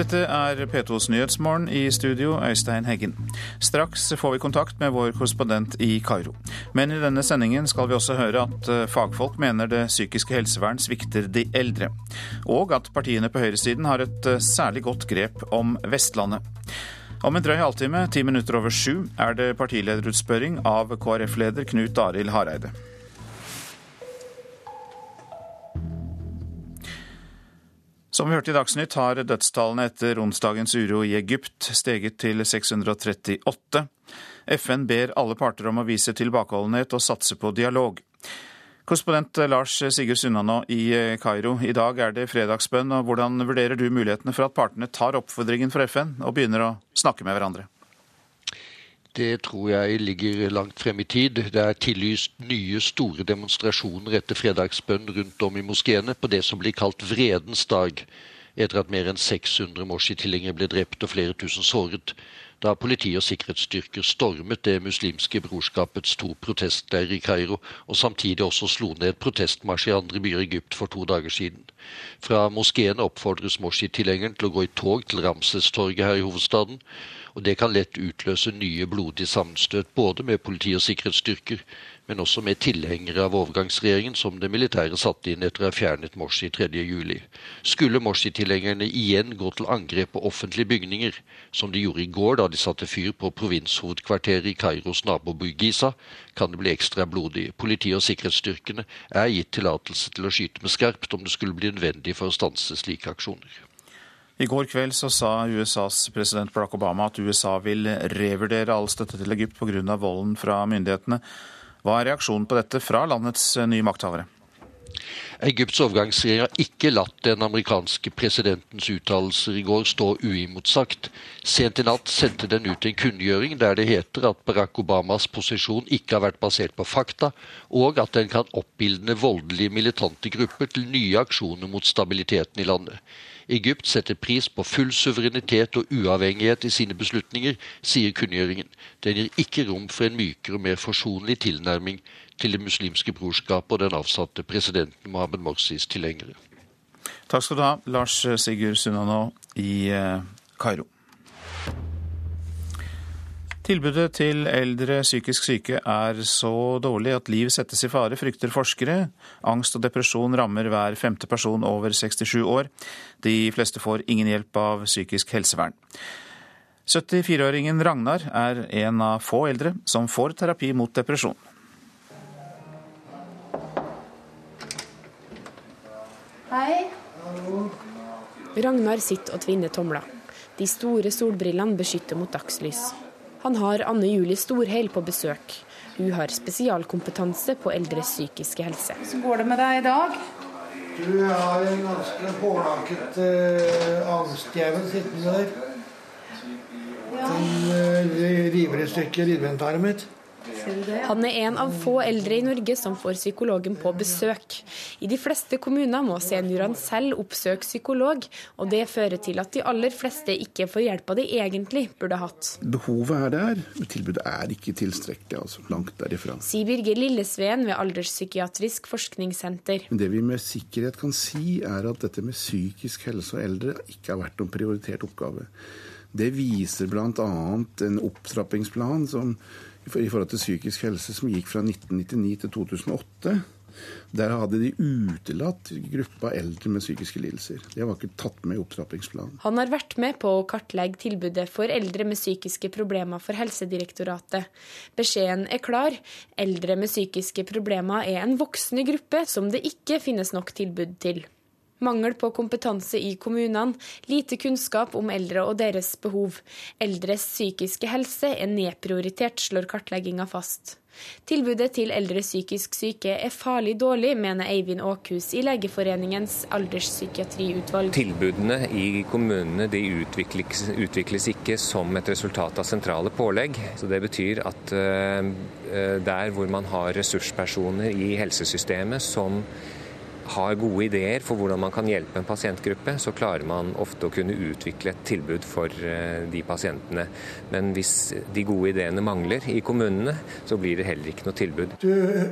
Dette er P2s Nyhetsmorgen i studio, Øystein Heggen. Straks får vi kontakt med vår korrespondent i Kairo. Men i denne sendingen skal vi også høre at eh, fagfolk mener det psykiske helsevern svikter de eldre. Og at partiene på høyresiden har et eh, særlig godt grep om Vestlandet. Om en drøy halvtime, ti minutter over sju, er det partilederutspørring av KrF-leder Knut Arild Hareide. Som vi hørte i Dagsnytt, har dødstallene etter onsdagens uro i Egypt steget til 638. FN ber alle parter om å vise tilbakeholdenhet og satse på dialog. Korrespondent Lars Sigurd Sunnanå i Kairo, i dag er det fredagsbønn. og Hvordan vurderer du mulighetene for at partene tar oppfordringen fra FN og begynner å snakke med hverandre? Det tror jeg ligger langt frem i tid. Det er tillyst nye store demonstrasjoner etter fredagsbønn rundt om i moskeene på det som blir kalt Vredens dag, etter at mer enn 600 Morsi-tilhengere ble drept og flere tusen såret, da politi og sikkerhetsstyrker stormet det muslimske brorskapets to protestleirer i Kairo, og samtidig også slo ned protestmarsj i andre byer i Egypt for to dager siden. Fra moskeen oppfordres Morsi-tilhengeren til å gå i tog til Ramses-torget her i hovedstaden og Det kan lett utløse nye blodige sammenstøt, både med politi og sikkerhetsstyrker, men også med tilhengere av overgangsregjeringen som det militære satte inn etter å ha fjernet Morsi 3.7. Skulle Morsi-tilhengerne igjen gå til angrep på offentlige bygninger, som de gjorde i går da de satte fyr på provinshovedkvarteret i Kairos naboby Giza, kan det bli ekstra blodig. Politiet og sikkerhetsstyrkene er gitt tillatelse til å skyte med skarpt om det skulle bli nødvendig for å stanse slike aksjoner. I går kveld så sa USAs president Barack Obama at USA vil revurdere all støtte til Egypt pga. volden fra myndighetene. Hva er reaksjonen på dette fra landets nye makthavere? Egypts overgangsregjering har ikke latt den amerikanske presidentens uttalelser i går stå uimotsagt. Sent i natt sendte den ut en kunngjøring der det heter at Barack Obamas posisjon ikke har vært basert på fakta, og at den kan oppildne voldelige militante grupper til nye aksjoner mot stabiliteten i landet. Egypt setter pris på full suverenitet og uavhengighet i sine beslutninger, sier kunngjøringen. Den gir ikke rom for en mykere og mer forsonlig tilnærming til Det muslimske brorskapet og den avsatte presidenten Mohammed Morsis tilhengere. Takk skal du ha, Lars Sigurd Sunnanå i eh, Kairo. Tilbudet til eldre psykisk syke er så dårlig at liv settes i fare, frykter forskere. Angst og depresjon rammer hver femte person over 67 år. De fleste får ingen hjelp av psykisk helsevern. 74-åringen Ragnar er en av få eldre som får terapi mot depresjon. Hei. Ragnar sitter og tvinner tomler. De store solbrillene beskytter mot dagslys. Han har Anne Julie Storhell på besøk. Hun har spesialkompetanse på eldres psykiske helse. Hvordan går det med deg i dag? Du har en ganske pålakket eh, angstdjevel sittende der. Ja. Den eh, river i stykker inventaret mitt. Han er en av få eldre i Norge som får psykologen på besøk. I de fleste kommuner må seniorene selv oppsøke psykolog, og det fører til at de aller fleste ikke får hjelpa de egentlig burde hatt. Behovet er der, men tilbudet er ikke tilstrekkelig. altså Langt derifra. Sier Birger Lillesveen ved Alderspsykiatrisk forskningssenter. Det vi med sikkerhet kan si, er at dette med psykisk helse og eldre ikke har vært noen prioritert oppgave. Det viser bl.a. en opptrappingsplan som i forhold til psykisk helse som gikk fra 1999 til 2008. Der hadde de utelatt gruppa eldre med psykiske lidelser. Det var ikke tatt med i opptrappingsplanen. Han har vært med på å kartlegge tilbudet for eldre med psykiske problemer for Helsedirektoratet. Beskjeden er klar. Eldre med psykiske problemer er en voksende gruppe som det ikke finnes nok tilbud til. Mangel på kompetanse i kommunene, lite kunnskap om eldre og deres behov. Eldres psykiske helse er nedprioritert, slår kartlegginga fast. Tilbudet til eldre psykisk syke er farlig dårlig, mener Eivind Åkhus i Legeforeningens alderspsykiatriutvalg. Tilbudene i kommunene utvikles, utvikles, ikke som et resultat av sentrale pålegg. Så Det betyr at uh, der hvor man har ressurspersoner i helsesystemet som har gode ideer for hvordan man kan hjelpe en pasientgruppe, så klarer man ofte å kunne utvikle et tilbud for eh, de pasientene. Men hvis de gode ideene mangler i kommunene, så blir det heller ikke noe tilbud. Du,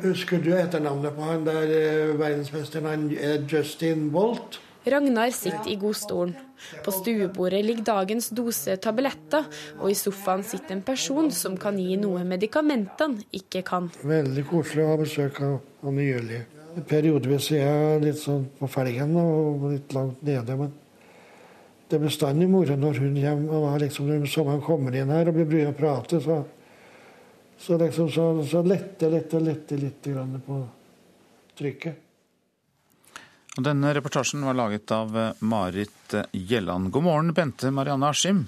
Husker du etternavnet på han der verdensmesteren han Justin Bolt? Ragnar sitter i godstolen. På stuebordet ligger dagens dose tabletter, og i sofaen sitter en person som kan gi noe medikamentene ikke kan. Veldig koselig å ha besøk av, av Julie. Periodevis er jeg litt sånn på felgen og litt langt nede. men det er bestandig moro når hun kommer. og liksom, Når han kommer inn her og blir brydd og prater, så, så, liksom, så, så letter, letter, lette litt på trykket. Og denne reportasjen var laget av Marit Gjelland. God morgen, Bente Marianne Askim.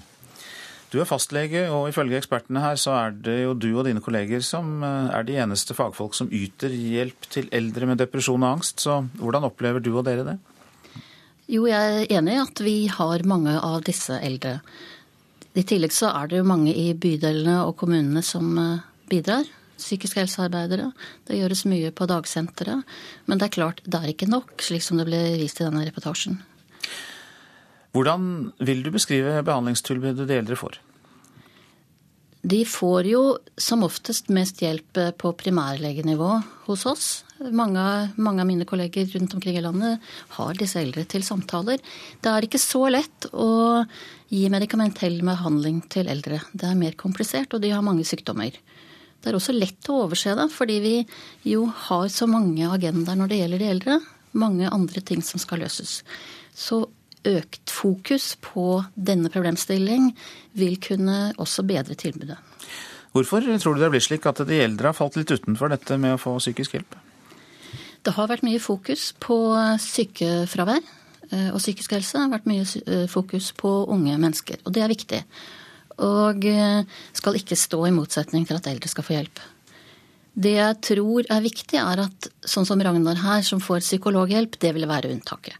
Du er fastlege, og ifølge ekspertene her så er det jo du og dine kolleger som eh, er de eneste fagfolk som yter hjelp til eldre med depresjon og angst. Så hvordan opplever du og dere det? Jo, jeg er enig i at vi har mange av disse eldre. I tillegg så er det jo mange i bydelene og kommunene som bidrar psykiske helsearbeidere. Det gjøres mye på dagsenteret. Men det er klart, det er ikke nok, slik som det ble vist i denne reportasjen. Hvordan vil du beskrive behandlingstilbudet de eldre får? De får jo som oftest mest hjelp på primærlegenivå hos oss. Mange, mange, av mine kolleger rundt omkring i landet har disse eldre til samtaler. Det er ikke så lett å gi medikamentell behandling til eldre. Det er mer komplisert, og de har mange sykdommer. Det er også lett å overse det, fordi vi jo har så mange agendaer når det gjelder de eldre. Mange andre ting som skal løses. Så økt fokus på denne problemstilling vil kunne også bedre tilbudet. Hvorfor tror du det blir slik at de eldre har falt litt utenfor dette med å få psykisk hjelp? Det har vært mye fokus på sykefravær eh, og psykisk helse. Det har vært mye eh, fokus på unge mennesker, og det er viktig og eh, skal ikke stå i motsetning til at eldre skal få hjelp. Det jeg tror er viktig, er at sånn som Ragnar her, som får psykologhjelp, det vil være unntaket.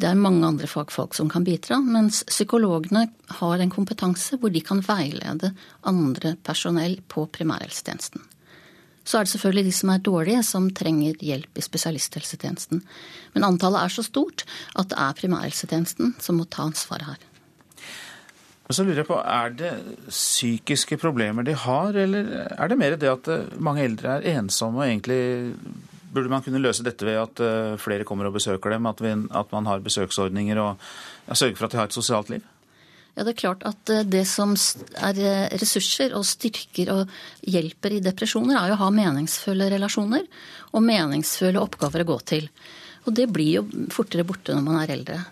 Det er mange andre fagfolk som kan bidra, mens psykologene har en kompetanse hvor de kan veilede andre personell på primærhelsetjenesten. Så er det selvfølgelig de som er dårlige, som trenger hjelp i spesialisthelsetjenesten. Men antallet er så stort at det er primærhelsetjenesten som må ta ansvaret her. Men så lurer jeg på, Er det psykiske problemer de har, eller er det mer det at mange eldre er ensomme og egentlig Burde man kunne løse dette ved at eh, flere kommer og besøker dem, at, vi, at man har besøksordninger og ja, sørger for at de har et sosialt liv? Ja, Det er klart at eh, det som er ressurser og styrker og hjelper i depresjoner, er jo å ha meningsfulle relasjoner og meningsfulle oppgaver å gå til. Og det blir jo fortere borte når man er eldre.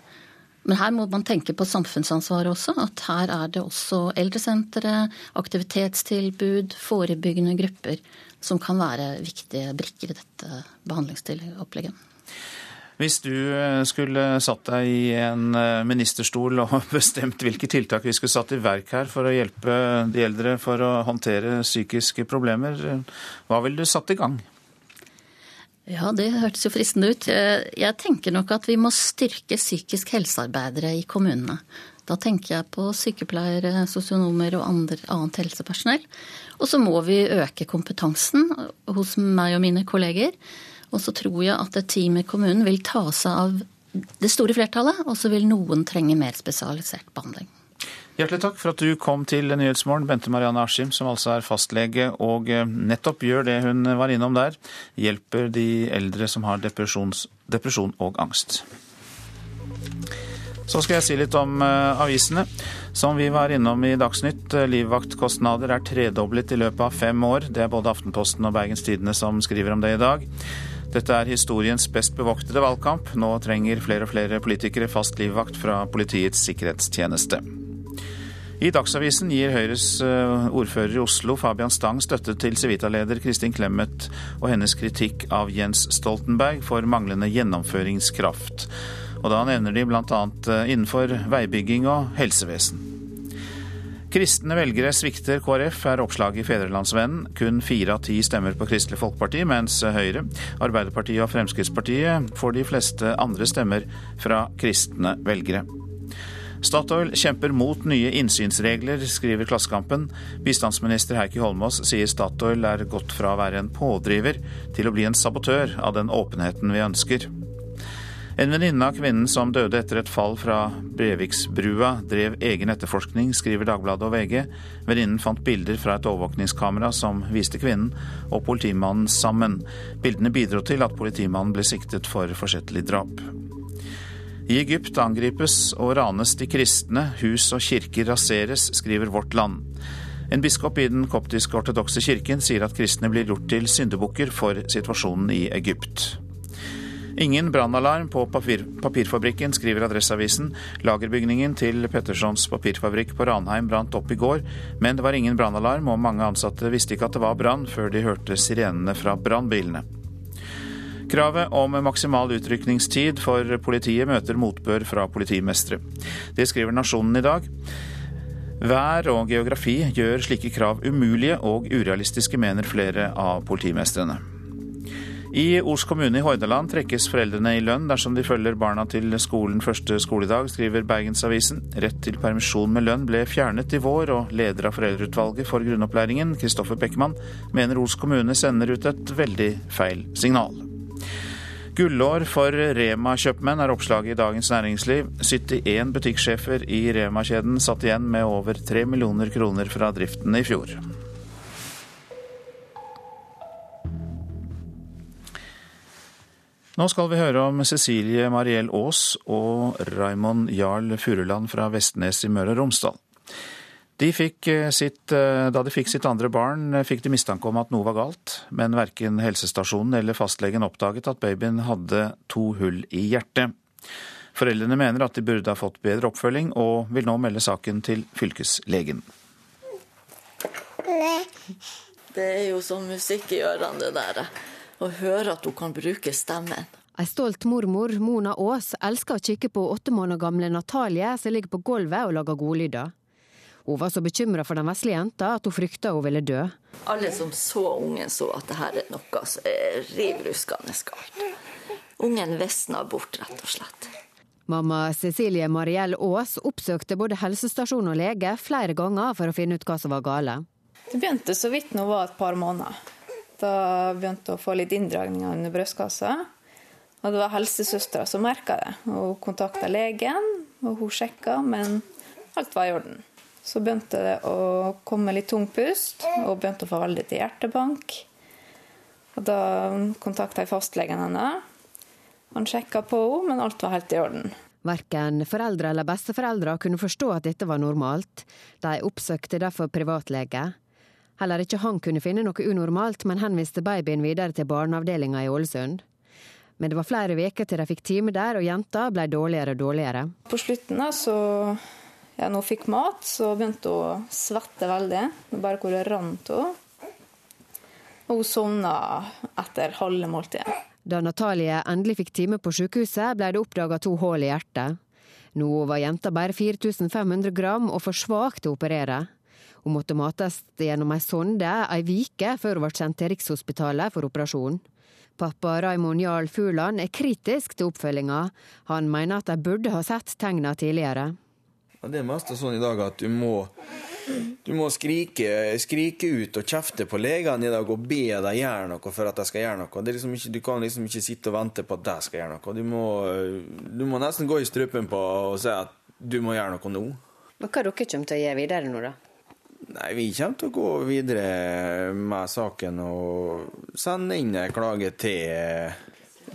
Men her må man tenke på samfunnsansvaret også. At her er det også eldresentre, aktivitetstilbud, forebyggende grupper som kan være viktige brikker i dette behandlingsopplegget. Hvis du eh, skulle satt deg i en eh, ministerstol og bestemt hvilke tiltak vi skulle satt i verk her for å hjelpe de eldre for å håndtere psykiske problemer, hva ville du satt i gang? Ja, det hørtes jo fristende ut. Jeg tenker nok at vi må styrke psykisk helsearbeidere i kommunene. Da tenker jeg på sykepleiere, sosionomer og andre, annet helsepersonell. Og så må vi øke kompetansen hos meg og mine kolleger. Og så tror jeg at et team i kommunen vil ta seg av det store flertallet, og så vil noen trenge mer spesialisert behandling. Hjertelig takk for at du kom til Nyhetsmorgen, Bente Marianne Askim, som altså er fastlege og eh, nettopp gjør det hun var innom der. Hjelper de eldre som har depresjon og angst. Så skal jeg si litt om uh, avisene. Som vi var innom i Dagsnytt, uh, livvaktkostnader er tredoblet i løpet av fem år. Det er både Aftenposten og Bergens Tidende som skriver om det i dag. Dette er historiens best bevoktede valgkamp. Nå trenger flere og flere politikere fast livvakt fra Politiets sikkerhetstjeneste. I Dagsavisen gir Høyres eh, ordfører i Oslo, Fabian Stang, støtte til Civita-leder Kristin Clemet og hennes kritikk av Jens Stoltenberg for manglende gjennomføringskraft. Og da nevner de bl.a. Eh, innenfor veibygging og helsevesen. Kristne velgere svikter KrF, er oppslaget i Fedrelandsvennen. Kun fire av ti stemmer på Kristelig Folkeparti, mens Høyre, Arbeiderpartiet og Fremskrittspartiet får de fleste andre stemmer fra kristne velgere. Statoil kjemper mot nye innsynsregler, skriver Klassekampen. Bistandsminister Heikki Holmås sier Statoil er gått fra å være en pådriver til å bli en sabotør av den åpenheten vi ønsker. En venninne av kvinnen som døde etter et fall fra Breviksbrua, drev egen etterforskning, skriver Dagbladet og VG. Venninnen fant bilder fra et overvåkningskamera som viste kvinnen og politimannen sammen. Bildene bidro til at politimannen ble siktet for forsettlig drap. I Egypt angripes og ranes de kristne, hus og kirker raseres, skriver Vårt Land. En biskop i den koptisk-ortodokse kirken sier at kristne blir gjort til syndebukker for situasjonen i Egypt. Ingen brannalarm på papir papirfabrikken, skriver Adresseavisen. Lagerbygningen til Pettersons papirfabrikk på Ranheim brant opp i går, men det var ingen brannalarm, og mange ansatte visste ikke at det var brann før de hørte sirenene fra brannbilene. Kravet om maksimal utrykningstid for politiet møter motbør fra politimestre. Det skriver Nasjonen i dag. Vær og geografi gjør slike krav umulige og urealistiske, mener flere av politimestrene. I Os kommune i Hordaland trekkes foreldrene i lønn dersom de følger barna til skolen første skoledag, skriver Bergensavisen. Rett til permisjon med lønn ble fjernet i vår, og leder av foreldreutvalget for grunnopplæringen, Kristoffer Beckmann, mener Os kommune sender ut et veldig feil signal. Gullår for Rema-kjøpmenn er oppslaget i Dagens Næringsliv. 71 butikksjefer i Rema-kjeden satt igjen med over 3 millioner kroner fra driften i fjor. Nå skal vi høre om Cecilie Mariell Aas og Raymond Jarl Furuland fra Vestnes i Møre og Romsdal. De fikk sitt, eh, da de fikk sitt andre barn, eh, fikk de mistanke om at noe var galt, men verken helsestasjonen eller fastlegen oppdaget at babyen hadde to hull i hjertet. Foreldrene mener at de burde ha fått bedre oppfølging, og vil nå melde saken til fylkeslegen. Det er jo som musikk i ørene, det der. Å høre at hun kan bruke stemmen. Ei stolt mormor, Mona Aas, elsker å kikke på åtte måneder gamle Natalie som ligger på gulvet og lager godlyder. Hun var så bekymra for den vesle jenta at hun frykta hun ville dø. Alle som så ungen, så at det her er noe som er riv ruskende galt. Ungen visna bort, rett og slett. Mamma Cecilie Mariell Aas oppsøkte både helsestasjon og lege flere ganger for å finne ut hva som var gale. Det begynte så vidt nå var et par måneder. Da begynte hun å få litt inndragninger under brystkassa. Og det var helsesøstera som merka det. Hun kontakta legen, og hun sjekka, men alt var i orden. Så begynte det å komme litt tung pust, og begynte å få veldig til hjertebank. Og da kontakta jeg fastlegen hennes. Han sjekka på henne, men alt var helt i orden. Verken foreldre eller besteforeldre kunne forstå at dette var normalt. De oppsøkte derfor privatlege. Heller ikke han kunne finne noe unormalt, men henviste babyen videre til barneavdelinga i Ålesund. Men det var flere uker til de fikk time der, og jenta ble dårligere og dårligere. På slutten så når hun fikk mat, så begynte hun å svette veldig. Bare hvor det rant henne. Og hun sovna etter halve måltidet. Da Natalie endelig fikk time på sykehuset, ble det oppdaga to hull i hjertet. Nå var jenta bare 4500 gram og for svak til å operere. Hun måtte mates gjennom ei sonde ei uke før hun ble sendt til Rikshospitalet for operasjon. Pappa Raymond Jarl Fuland er kritisk til oppfølginga. Han mener at de burde ha sett tegna tidligere. Det er mest sånn i dag at du må, du må skrike, skrike, ut og kjefte på legene i dag og be dem gjøre noe for at de skal gjøre noe. Liksom ikke, du kan liksom ikke sitte og vente på at de skal gjøre noe. Du må, du må nesten gå i strupen på og si at du må gjøre noe nå. Hva dere kommer til å gjøre videre nå, da? Nei, Vi kommer til å gå videre med saken og sende inn en klage til,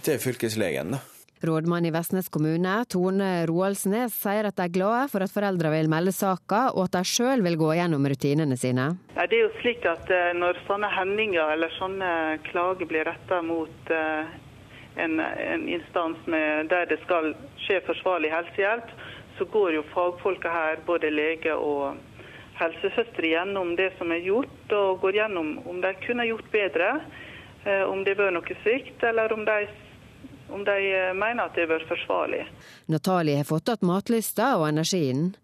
til fylkeslegen. da. Rådmann i Vestnes kommune, Tone Roaldsnes, sier at de er glade for at foreldre vil melde saka, og at de sjøl vil gå gjennom rutinene sine. Det er jo slik at eh, Når sånne hendinger eller sånne klager blir retta mot eh, en, en instans med, der det skal skje forsvarlig helsehjelp, så går jo fagfolka her, både lege og helsesøstre, gjennom det som er gjort, og går gjennom om de kunne gjort bedre, eh, om det var noe svikt, eller om de om de eh, mener at det har vært forsvarlig. Natalie har fått igjen matlysta og energien.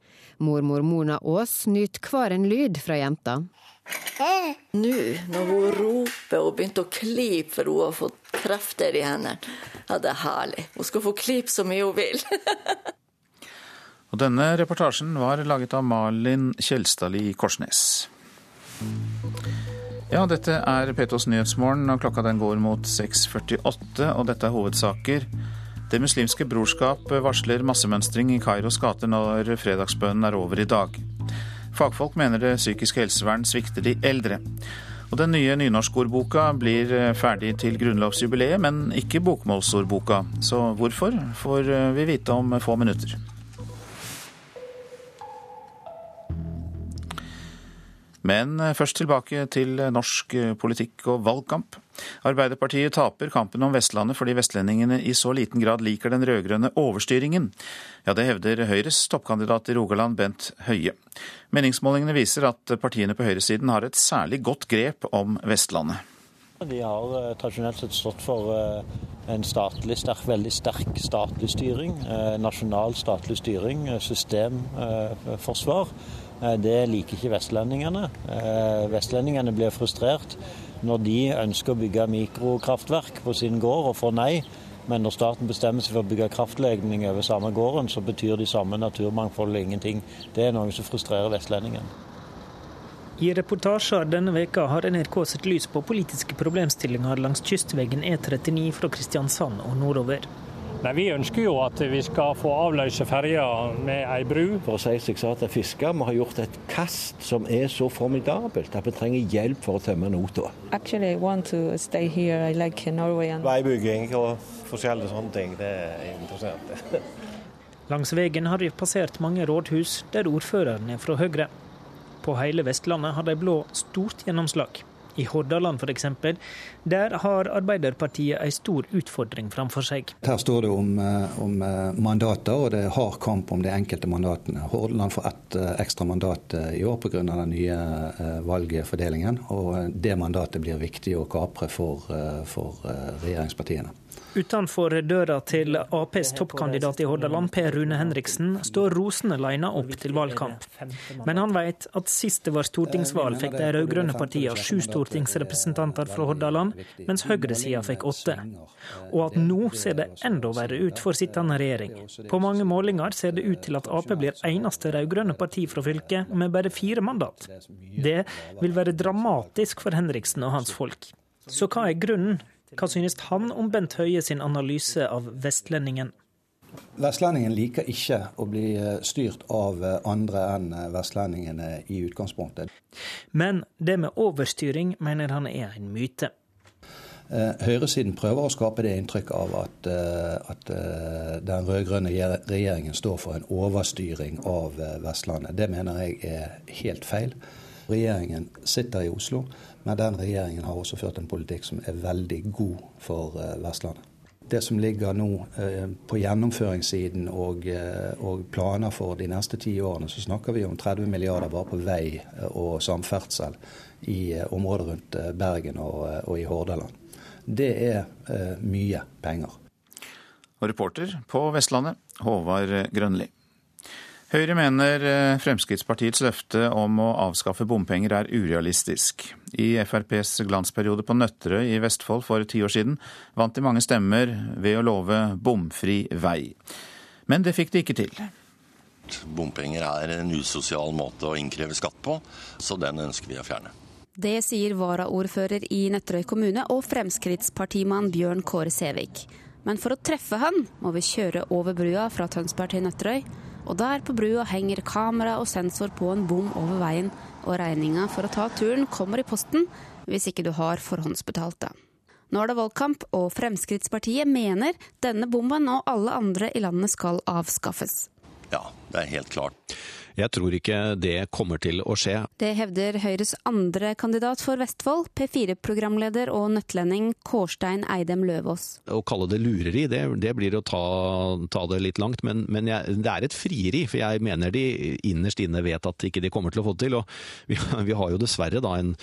Mormor Mona Aas nyter hver en lyd fra jenta. Nå når hun roper og begynte å klype for hun har fått krefter i hendene, ja, det er herlig. Hun skal få klype så mye hun vil. og denne reportasjen var laget av Malin Kjelstadli Korsnes. Ja, dette er Petos Nyhetsmorgen, og klokka den går mot 6.48, og dette er hovedsaker. Det muslimske brorskap varsler massemønstring i Kairos gater når fredagsbønnen er over i dag. Fagfolk mener det psykiske helsevern svikter de eldre. Og den nye nynorskordboka blir ferdig til grunnlovsjubileet, men ikke bokmålsordboka. Så hvorfor, får vi vite om få minutter. Men eh, først tilbake til eh, norsk eh, politikk og valgkamp. Arbeiderpartiet taper kampen om Vestlandet fordi vestlendingene i så liten grad liker den rød-grønne overstyringen. Ja, det hevder Høyres toppkandidat i Rogaland, Bent Høie. Meningsmålingene viser at partiene på høyresiden har et særlig godt grep om Vestlandet. De har tradisjonelt sett stått for en statlig, sterk, veldig sterk statlig styring. Nasjonal statlig styring, systemforsvar. Eh, det liker ikke vestlendingene. Eh, vestlendingene blir frustrert når de ønsker å bygge mikrokraftverk på sin gård og får nei. Men når staten bestemmer seg for å bygge kraftlegning over samme gården, så betyr de samme naturmangfoldet ingenting. Det er noe som frustrerer vestlendingene. I reportasjer denne veka har NRK sett lys på politiske problemstillinger langs kystveggen E39 fra Kristiansand og nordover. Nei, Vi ønsker jo at vi skal få avløse ferja med ei bru. For å si seg så at fisker, Vi har gjort et kast som er så formidabelt at vi trenger hjelp for å tømme nota. Like Veibygging og forskjellige sånne ting, det er interessant. Langs veien har vi passert mange rådhus der ordføreren er fra Høyre. På hele Vestlandet har de blå stort gjennomslag. I Hordaland f.eks. Der har Arbeiderpartiet en stor utfordring framfor seg. Her står det om, eh, om, eh, mandater, og det er hard kamp om de enkelte mandatene. Hordaland får ett eh, ekstra mandat i år pga. den nye valgfordelingen. Og det mandatet blir viktig å kapre for, for regjeringspartiene. Utenfor døra til Aps toppkandidat i Hordaland, Per Rune Henriksen, står rosene lina opp til valgkamp. Men han vet at sist det var stortingsvalg, fikk de rød-grønne partiene sju stortingsrepresentanter fra Hordaland, mens høyresida fikk åtte. Og at nå ser det enda verre ut for sittende regjering. På mange målinger ser det ut til at Ap blir eneste rød-grønne parti fra fylket, med bare fire mandat. Det vil være dramatisk for Henriksen og hans folk. Så hva er grunnen hva synes han om Bent Høie sin analyse av vestlendingen? Vestlendingen liker ikke å bli eh, styrt av eh, andre enn eh, vestlendingene i utgangspunktet. Men det med overstyring mener han er en myte. Høyresiden prøver å skape det inntrykk av at, at den rød-grønne regjeringen står for en overstyring av Vestlandet. Det mener jeg er helt feil. Regjeringen sitter i Oslo. Men den regjeringen har også ført en politikk som er veldig god for eh, Vestlandet. Det som ligger nå eh, på gjennomføringssiden og, eh, og, planer for de neste ti årene, så snakker vi om 30 milliarder bare på vei og samferdsel i området rundt Bergen og, og i Hordaland. Det er mye penger. Og reporter på Vestlandet, Håvard Grønli. Høyre mener eh, Fremskrittspartiets løfte om å avskaffe bompenger er urealistisk. I FrPs glansperiode på Nøtterøy i Vestfold for ti år siden vant de mange stemmer ved å love bomfri vei. Men det fikk de ikke til. Bompenger er en usosial måte å innkreve skatt på, så den ønsker vi å fjerne. Det sier varaordfører i Nøtterøy kommune og Fremskrittspartimann Bjørn Kåre Sævik. Men for å treffe han må vi kjøre over brua fra Tønsberg til Nøtterøy og der på brua henger kamera og sensor på en bom over veien, og regninga for å ta turen kommer i posten hvis ikke du har forhåndsbetalt det. Nå er det valgkamp, og Fremskrittspartiet mener denne bommen og alle andre i landet skal avskaffes. Ja, det er helt klart. Jeg tror ikke det kommer til å skje. Det hevder Høyres andre kandidat for Vestfold, P4-programleder og nøttlending Kårstein Eidem Løvaas. Å kalle det lureri, det, det blir å ta, ta, det litt langt. Men, men jeg, det er et frieri, for jeg mener de innerst inne vet at ikke de kommer til å få det til. Og vi, vi har jo dessverre da en,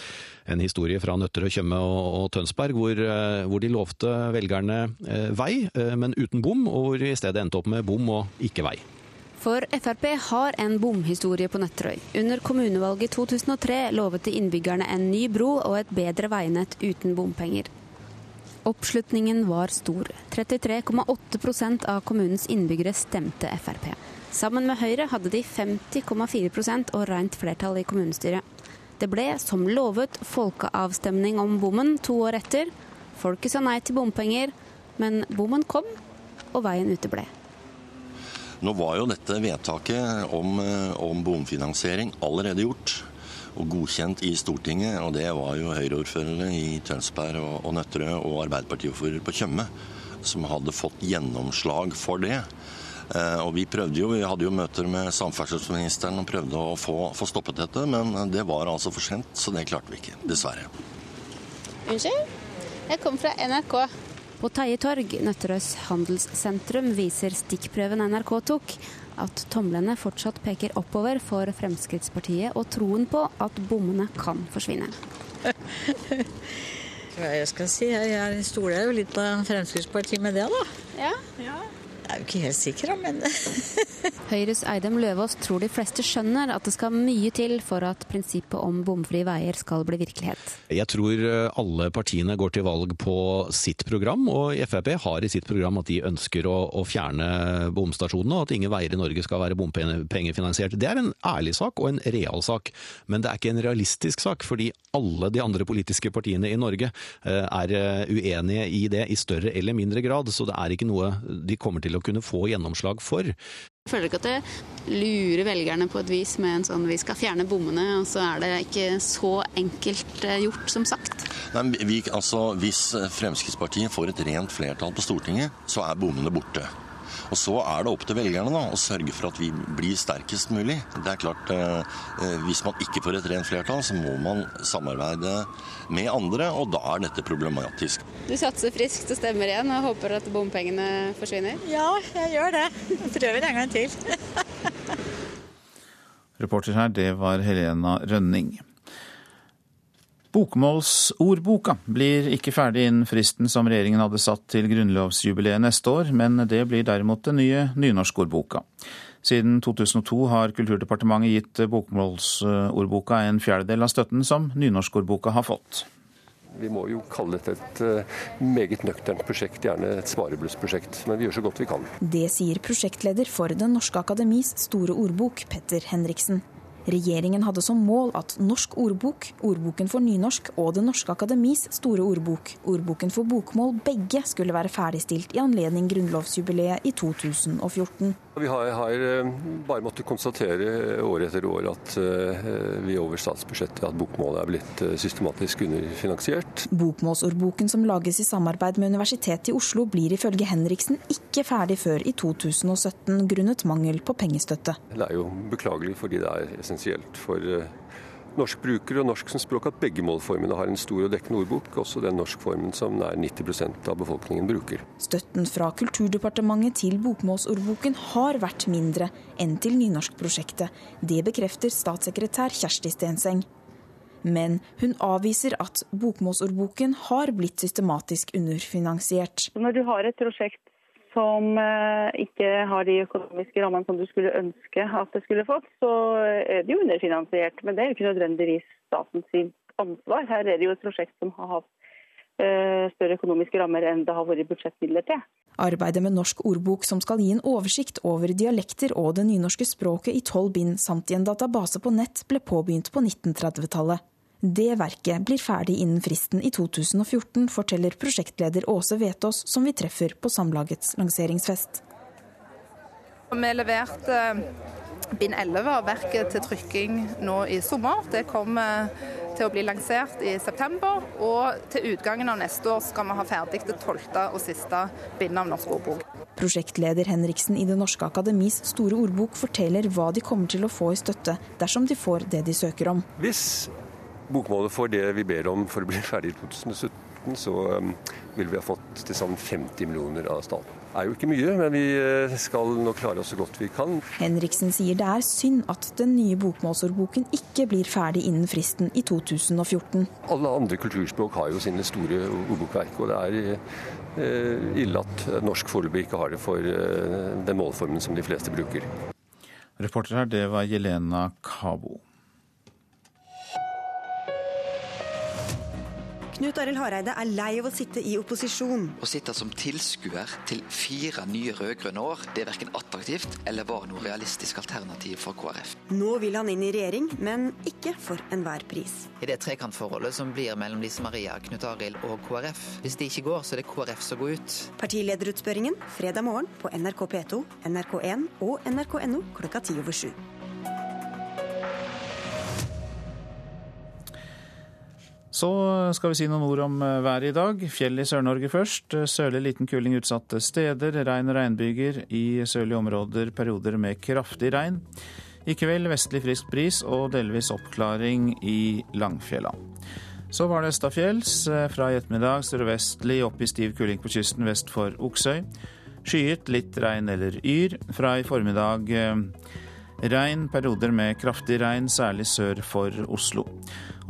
en historie fra Nøtterøy, Tjøme og, og Tønsberg hvor, eh, hvor, de lovte velgerne eh, vei, eh, men uten bom, og hvor vi i stedet endte opp med bom og ikke vei. For Frp har en bomhistorie på Nøtterøy. Under kommunevalget 2003 lovet de innbyggerne en ny bro og et bedre veinett uten bompenger. Oppslutningen var stor. 33,8% av kommunens innbyggere stemte Frp. Sammen med Høyre hadde de 50,4% og rent flertall i kommunestyret. Det ble, som lovet, folkeavstemning om bommen to år etter. Folket sa nei til bompenger, men bommen kom, og veien uteble. Nå var jo dette vedtaket om, eh, om bomfinansiering allerede gjort. og godkjent i Stortinget. Og det var jo Høyre-ordførere i Tønsberg og, og Nøtterøy og Arbeiderpartiordfører på Tjøme som hadde fått gjennomslag for det. Eh, og Vi prøvde jo, vi hadde jo møter med samferdselsministeren og prøvde å få, få stoppet dette, men det var altså for sent, så det klarte vi ikke. Dessverre. Unnskyld? Jeg kommer fra NRK. På Teie torg, Nøtterøys handelssentrum, viser stikkprøven NRK tok at tomlene fortsatt peker oppover for Fremskrittspartiet og troen på at bommene kan forsvinne. Hva jeg skal si, jeg stoler jo litt på Fremskrittspartiet med det, da. Ja. ja. Jeg er jo ikke helt sikker, men Høyres Eidem Løvaas tror de fleste skjønner at det skal mye til for at prinsippet om bomfrie veier skal bli virkelighet. Jeg tror eh, alle partiene går til valg på sitt program, og Frp har i sitt program at de ønsker å, å fjerne bomstasjonene, og at ingen veier i Norge skal være bompengefinansiert. Det er en ærlig sak og en real sak, men det er ikke en realistisk sak, fordi alle de andre politiske partiene i Norge eh, er eh, uenige i det i større eller mindre grad, så det er ikke noe de kommer til å kunne få gjennomslag for. Jeg føler ikke at det lurer velgerne på et vis med en sånn vi skal fjerne bommene, og så er det ikke så enkelt eh, gjort som sagt. Nei, vi, altså, hvis Fremskrittspartiet får et rent flertall på Stortinget, så er bommene borte. Og Så er det opp til velgerne da, å sørge for at vi blir sterkest mulig. Det er klart, eh, eh, Hvis man ikke får et rent flertall, så må man samarbeide med andre, og da er dette problematisk. Du satser friskt og stemmer igjen og håper at bompengene forsvinner? Ja, jeg gjør det. Jeg prøver en gang til. Reporter her, det var Helena Rønning. Bokmålsordboka blir ikke ferdig innen fristen som regjeringen hadde satt til grunnlovsjubileet neste år, men det blir derimot den nye nynorskordboka. Siden 2002 har Kulturdepartementet gitt bokmålsordboka en fjerdedel av støtten som nynorskordboka har fått. Vi må jo kalle dette et eh, meget nøkternt prosjekt, gjerne et svareblussprosjekt. Men vi gjør så godt vi kan. Det sier prosjektleder for Den norske akademis store ordbok, Petter Henriksen. Regjeringen hadde som mål at Norsk ordbok, Ordboken for nynorsk og Det norske akademis store ordbok, Ordboken for bokmål, begge skulle være ferdigstilt i anledning grunnlovsjubileet i 2014. Vi har, har, eh, bare måttet konstatere år etter år at uh, vi over statsbudsjettet at bokmålet er blitt systematisk underfinansiert. Bokmålsordboken som lages i samarbeid med Universitetet i Oslo blir ifølge Henriksen ikke ferdig før i 2017 grunnet mangel på pengestøtte. Det er jo beklagelig fordi det er essensielt for norskbrukere norsk bruker og norsk som språk at begge målformene har en stor og dekkende ordbok, også den norskformen som nær 90% av befolkningen bruker. Støtten fra Kulturdepartementet til bokmålsordboken har vært mindre enn til nynorskprosjektet. Det bekrefter statssekretær Kjersti Stenseng. Men hun avviser at bokmålsordboken har blitt systematisk underfinansiert. Når du har et prosjekt som eh, ikke har de økonomiske rammene som du skulle ønske at det skulle fått, så er det jo underfinansiert. Men det er jo ikke nødvendigvis statens ansvar. Her er det jo et prosjekt som har hatt eh, større økonomiske rammer enn det har vært budsjettmidler til. Arbeidet med Norsk ordbok, som skal gi en oversikt over dialekter og det nynorske språket i tolv bind, samt i en database på nett, ble påbegynt på 1930-tallet. Det verket blir ferdig innen fristen i 2014, forteller prosjektleder Åse Vetås, som vi treffer på Samlagets lanseringsfest. Vi leverte eh, bind 11 av verket til trykking nå i sommer. Det kommer til å bli lansert i september, og til utgangen av neste år skal vi ha ferdig det tolvte og siste bindet av Norsk ordbok. Prosjektleder Henriksen i Det norske akademis store ordbok forteller hva de kommer til å få i støtte dersom de får det de søker om. Hvis bokmålet får det vi ber om for å bli ferdig i 2017, så um, vil vi ha fått til sammen 50 millioner av staten. Det er jo ikke mye, men vi uh, skal nå klare oss så godt vi kan. Henriksen sier det er synd at den nye bokmålsordboken ikke blir ferdig innen fristen i 2014. Alle andre kulturspråk har jo sine store ordbokverk, og det er uh, ille at norsk foreløpig ikke har det for uh, den målformen som de fleste bruker. Reporter her, det var Jelena Kabo. Knut Arild Hareide er lei av å sitte i opposisjon. Å sitte som tilskuer til fire nye rød-grønne år, det er verken attraktivt eller var noe realistisk alternativ for KrF. Nå vil han inn i regjering, men ikke for enhver pris. I det trekantforholdet som blir mellom Lise Maria, Knut Arild og KrF. Hvis det ikke går, så er det KrF som går ut. Partilederutspørringen fredag morgen på NRK P2, NRK1 og nrk.no klokka ti over sju. Så skal vi si noen ord om eh, været i dag. Fjell i Sør-Norge først. Sørlig liten kuling utsatte steder. Regn og regnbyger i sørlige områder. Perioder med kraftig regn. I kveld vestlig frisk bris og delvis oppklaring i Langfjella. Så var det østafjells. Fra i ettermiddag sørvestlig opp i stiv kuling på kysten vest for Oksøy. Skyet, litt regn eller yr. Fra i formiddag eh, regn, perioder med kraftig regn, særlig sør for Oslo.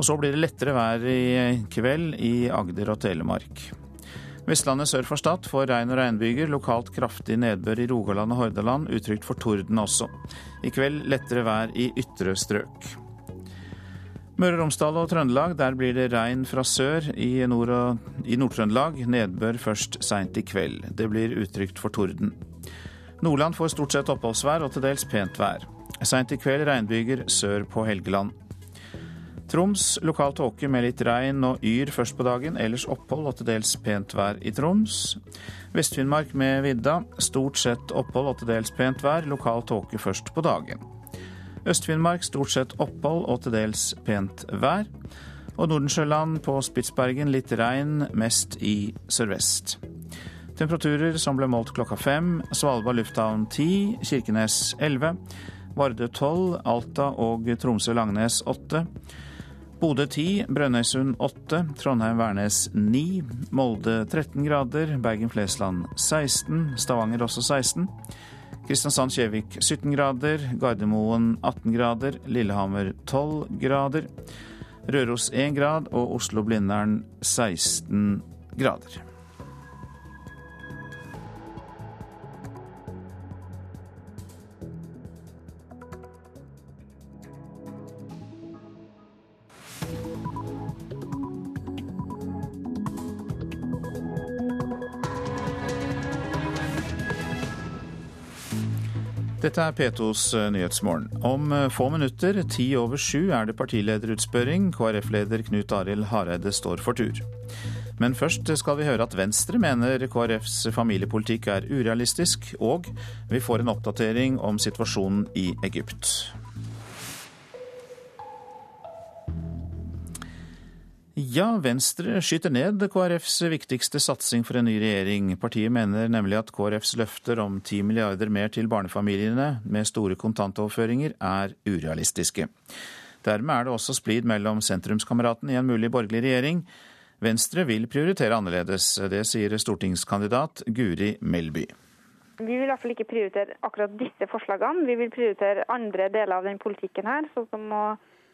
Og så blir det lettere vær i kveld i Agder og Telemark. Vestlandet sør for Stad får regn og regnbyger, lokalt kraftig nedbør i Rogaland og Hordaland, utrygt for torden også. I kveld lettere vær i ytre strøk. Møre og Romsdal og Trøndelag, der blir det regn fra sør. I Nord-Trøndelag Nord nedbør først seint i kveld. Det blir utrygt for torden. Nordland får stort sett oppholdsvær og til dels pent vær. Seint i kveld regnbyger sør på Helgeland. Troms lokal tåke med litt regn og yr først på dagen, ellers opphold og til dels pent vær i Troms. Vest-Finnmark med vidda, stort sett opphold og til dels pent vær, lokal tåke først på dagen. Øst-Finnmark stort sett opphold og til dels pent vær. Og Nordensjøland på Spitsbergen litt regn, mest i sørvest. Temperaturer som ble målt klokka fem. Svalbard lufthavn 10, Kirkenes 11, Vardø 12, Alta og Tromsø-Langnes 8. Bodø 10, Brønnøysund 8, Trondheim-Værnes 9, Molde 13 grader, Bergen-Flesland 16, Stavanger også 16. Kristiansand-Kjevik 17 grader, Gardermoen 18 grader, Lillehammer 12 grader, Røros 1 grad og Oslo-Blindern 16 grader. Dette er P2s eh, Nyhetsmorgen. Om eh, få minutter, ti over sju, er det partilederutspørring. KrF-leder Knut Arild Hareide står for tur. Men først skal vi høre at Venstre mener KrFs familiepolitikk er urealistisk, og vi får en oppdatering om situasjonen i Egypt. Ja, Venstre skyter ned KrFs viktigste satsing for en ny regjering. Partiet mener nemlig at KrFs løfter om 10 milliarder mer til barnefamiliene med store kontantoverføringer er urealistiske. Dermed er det også splid mellom sentrumskameratene i en mulig borgerlig regjering. Venstre vil prioritere annerledes. Det sier stortingskandidat Guri Melby. Vi vil i hvert fall ikke prioritere akkurat disse forslagene. Vi vil prioritere andre deler av den politikken her, sånn som å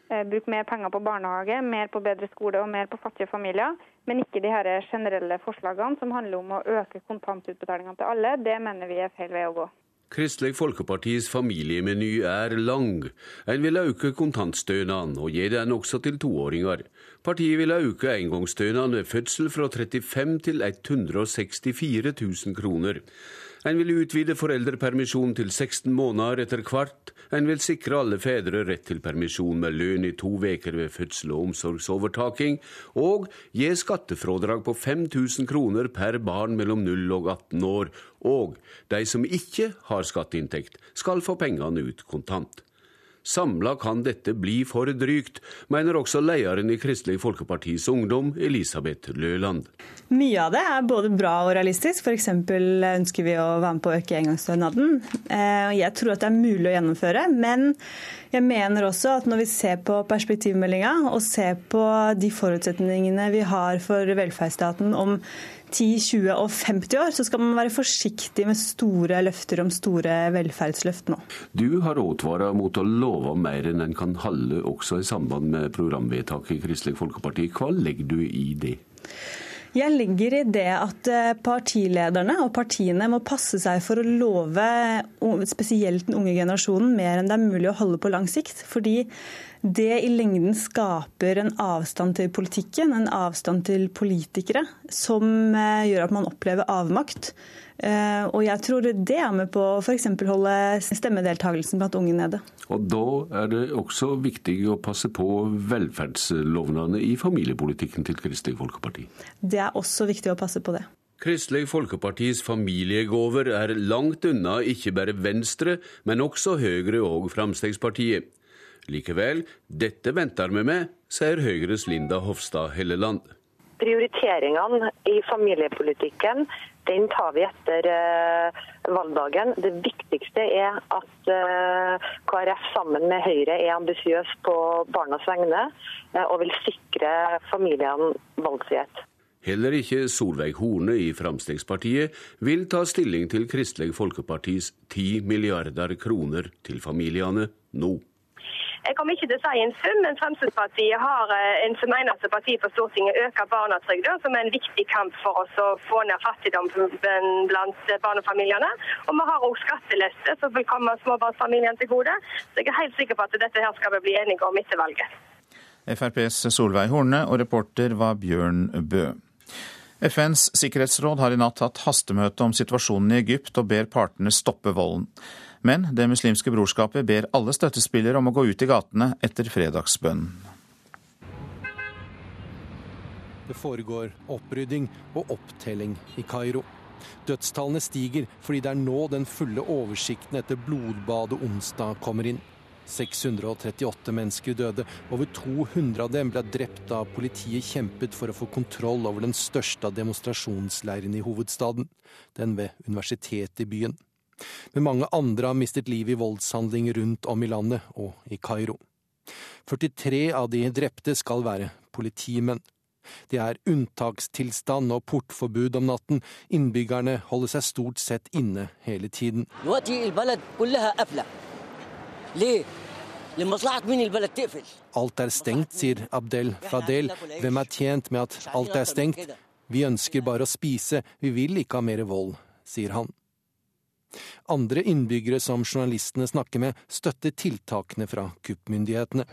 Eh, bruke mer penger på barnehage, mer på bedre skole og mer på fattige familier. Men ikke de her generelle forslagene som handler om å øke kontantutbetalingene til alle. Det mener vi er feil vei å gå. Kristelig Folkepartis familiemeny er lang. En vil øke kontantstønaden og gi den også til toåringer. Partiet vil øke engangsstønaden ved fødsel fra 35 til 164 000 kroner. En vil utvide foreldrepermisjonen til 16 måneder etter hvert. En vil sikre alle fedre rett til permisjon med lønn i to uker ved fødsel og omsorgsovertaking, og gi skattefrådrag på 5000 kroner per barn mellom 0 og 18 år. Og de som ikke har skatteinntekt, skal få pengene ut kontant. Samla kan dette bli for drygt, mener også lederen i Kristelig Folkepartis Ungdom, Elisabeth Løland. Mye av det er både bra og realistisk. F.eks. ønsker vi å være med på å øke engangsstønaden. Eh, jeg tror at det er mulig å gjennomføre, men jeg mener også at når vi ser på perspektivmeldinga og ser på de forutsetningene vi har for velferdsstaten om 10, 20 og 50 år, så skal man være forsiktig med store løfter om store velferdsløft nå. Du har advart mot å love mer enn en kan holde, også i samband med programvedtaket i Kristelig Folkeparti. Hva legger du i det? Jeg legger i det at eh, partilederne og partiene må passe seg for å love spesielt den unge generasjonen mer enn det er mulig å holde på lang sikt. Fordi det i lengden skaper en avstand til politikken, en avstand til politikere, som eh, gjør at man opplever avmakt. Eh, og jeg tror det er med på å f.eks. holde stemmedeltakelsen blant unge nede. Og Da er det også viktig å passe på velferdslovnadene i familiepolitikken til Kristelig Folkeparti. Det er også viktig å passe på det. Kristelig Folkepartis familiegaver er langt unna ikke bare Venstre, men også Høyre og Fremskrittspartiet. Likevel, dette venter vi med, sier Høyres Linda Hofstad Helleland. Prioriteringene i familiepolitikken den tar vi etter eh, valgdagen. Det viktigste er at eh, KrF sammen med Høyre er ambisiøs på barnas vegne eh, og vil sikre familiene valgfrihet. Heller ikke Solveig Horne i Fremskrittspartiet vil ta stilling til Kristelig Folkepartis 10 milliarder kroner til familiene nå. Jeg kommer ikke til å si en sum, men Fremskrittspartiet har eh, en som eneste parti på Stortinget øker barnetrygda, som er en viktig kamp for oss å få ned fattigdommen blant barnefamiliene. Og vi har òg skattelette som vil komme småbarnsfamiliene til gode. Så jeg er helt sikker på at dette her skal vi bli enige om etter valget. FrPs Solveig Horne og reporter var Bjørn Bø. FNs sikkerhetsråd har i natt hatt hastemøte om situasjonen i Egypt og ber partene stoppe volden. Men Det muslimske brorskapet ber alle støttespillere om å gå ut i gatene etter fredagsbønnen. Det foregår opprydding og opptelling i Kairo. Dødstallene stiger fordi det er nå den fulle oversikten etter blodbadet onsdag kommer inn. 638 mennesker døde. Over 200 av dem ble drept da politiet kjempet for å få kontroll over den største av demonstrasjonsleirene i hovedstaden, den ved universitetet i byen men mange andre har mistet livet i voldshandlinger rundt om i landet og i Kairo. 43 av de drepte skal være politimenn. Det er unntakstilstand og portforbud om natten. Innbyggerne holder seg stort sett inne hele tiden. Alt er stengt, sier Abdel Fadel. Hvem er tjent med at alt er stengt? Vi ønsker bare å spise, vi vil ikke ha mer vold, sier han. Andre innbyggere som journalistene snakker med, støtter tiltakene fra kuppmyndighetene.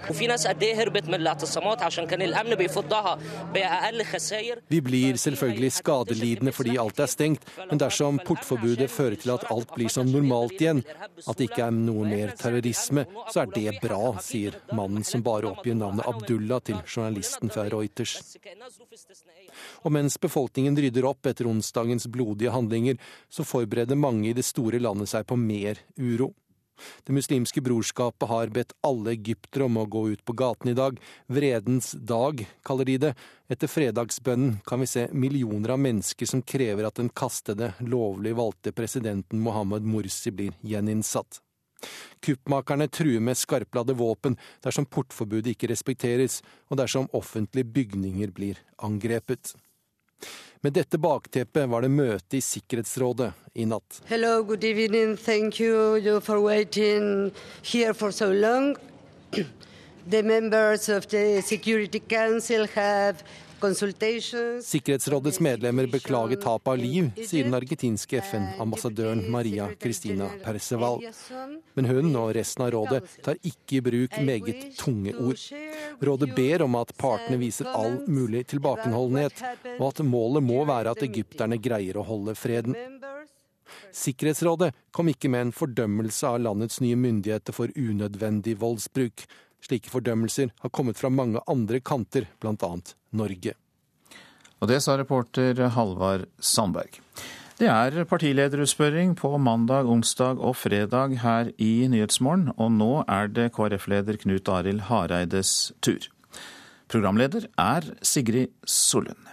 Vi blir selvfølgelig skadelidende fordi alt er stengt, men dersom portforbudet fører til at alt blir som normalt igjen, at det ikke er noe mer terrorisme, så er det bra, sier mannen som bare oppgir navnet Abdullah til journalisten fra Reuters. Og mens befolkningen rydder opp etter onsdagens blodige handlinger, så forbereder mange i det store landet seg på mer uro. Det muslimske brorskapet har bedt alle egyptere om å gå ut på gaten i dag. Vredens dag, kaller de det. Etter fredagsbønnen kan vi se millioner av mennesker som krever at den kastede, lovlig valgte presidenten Mohammed Mursi blir gjeninnsatt. Kuppmakerne truer med skarpladde våpen dersom portforbudet ikke respekteres, og dersom offentlige bygninger blir angrepet. Med dette bakteppet var det møte i Sikkerhetsrådet i natt. Hello, good evening. Thank you for waiting here for so long. The members of the Security Council have Sikkerhetsrådets medlemmer beklager tap av liv, sier den argentinske FN-ambassadøren Maria Cristina Perceval. Men hun og resten av rådet tar ikke i bruk meget tunge ord. Rådet ber om at partene viser all mulig tilbakeholdenhet, og at målet må være at egypterne greier å holde freden. Sikkerhetsrådet kom ikke med en fordømmelse av landets nye myndigheter for unødvendig voldsbruk. Slike fordømmelser har kommet fra mange andre kanter, bl.a. Norge. Og det sa reporter Halvard Sandberg. Det er partilederutspørring på mandag, onsdag og fredag her i Nyhetsmorgen, og nå er det KrF-leder Knut Arild Hareides tur. Programleder er Sigrid Sollund.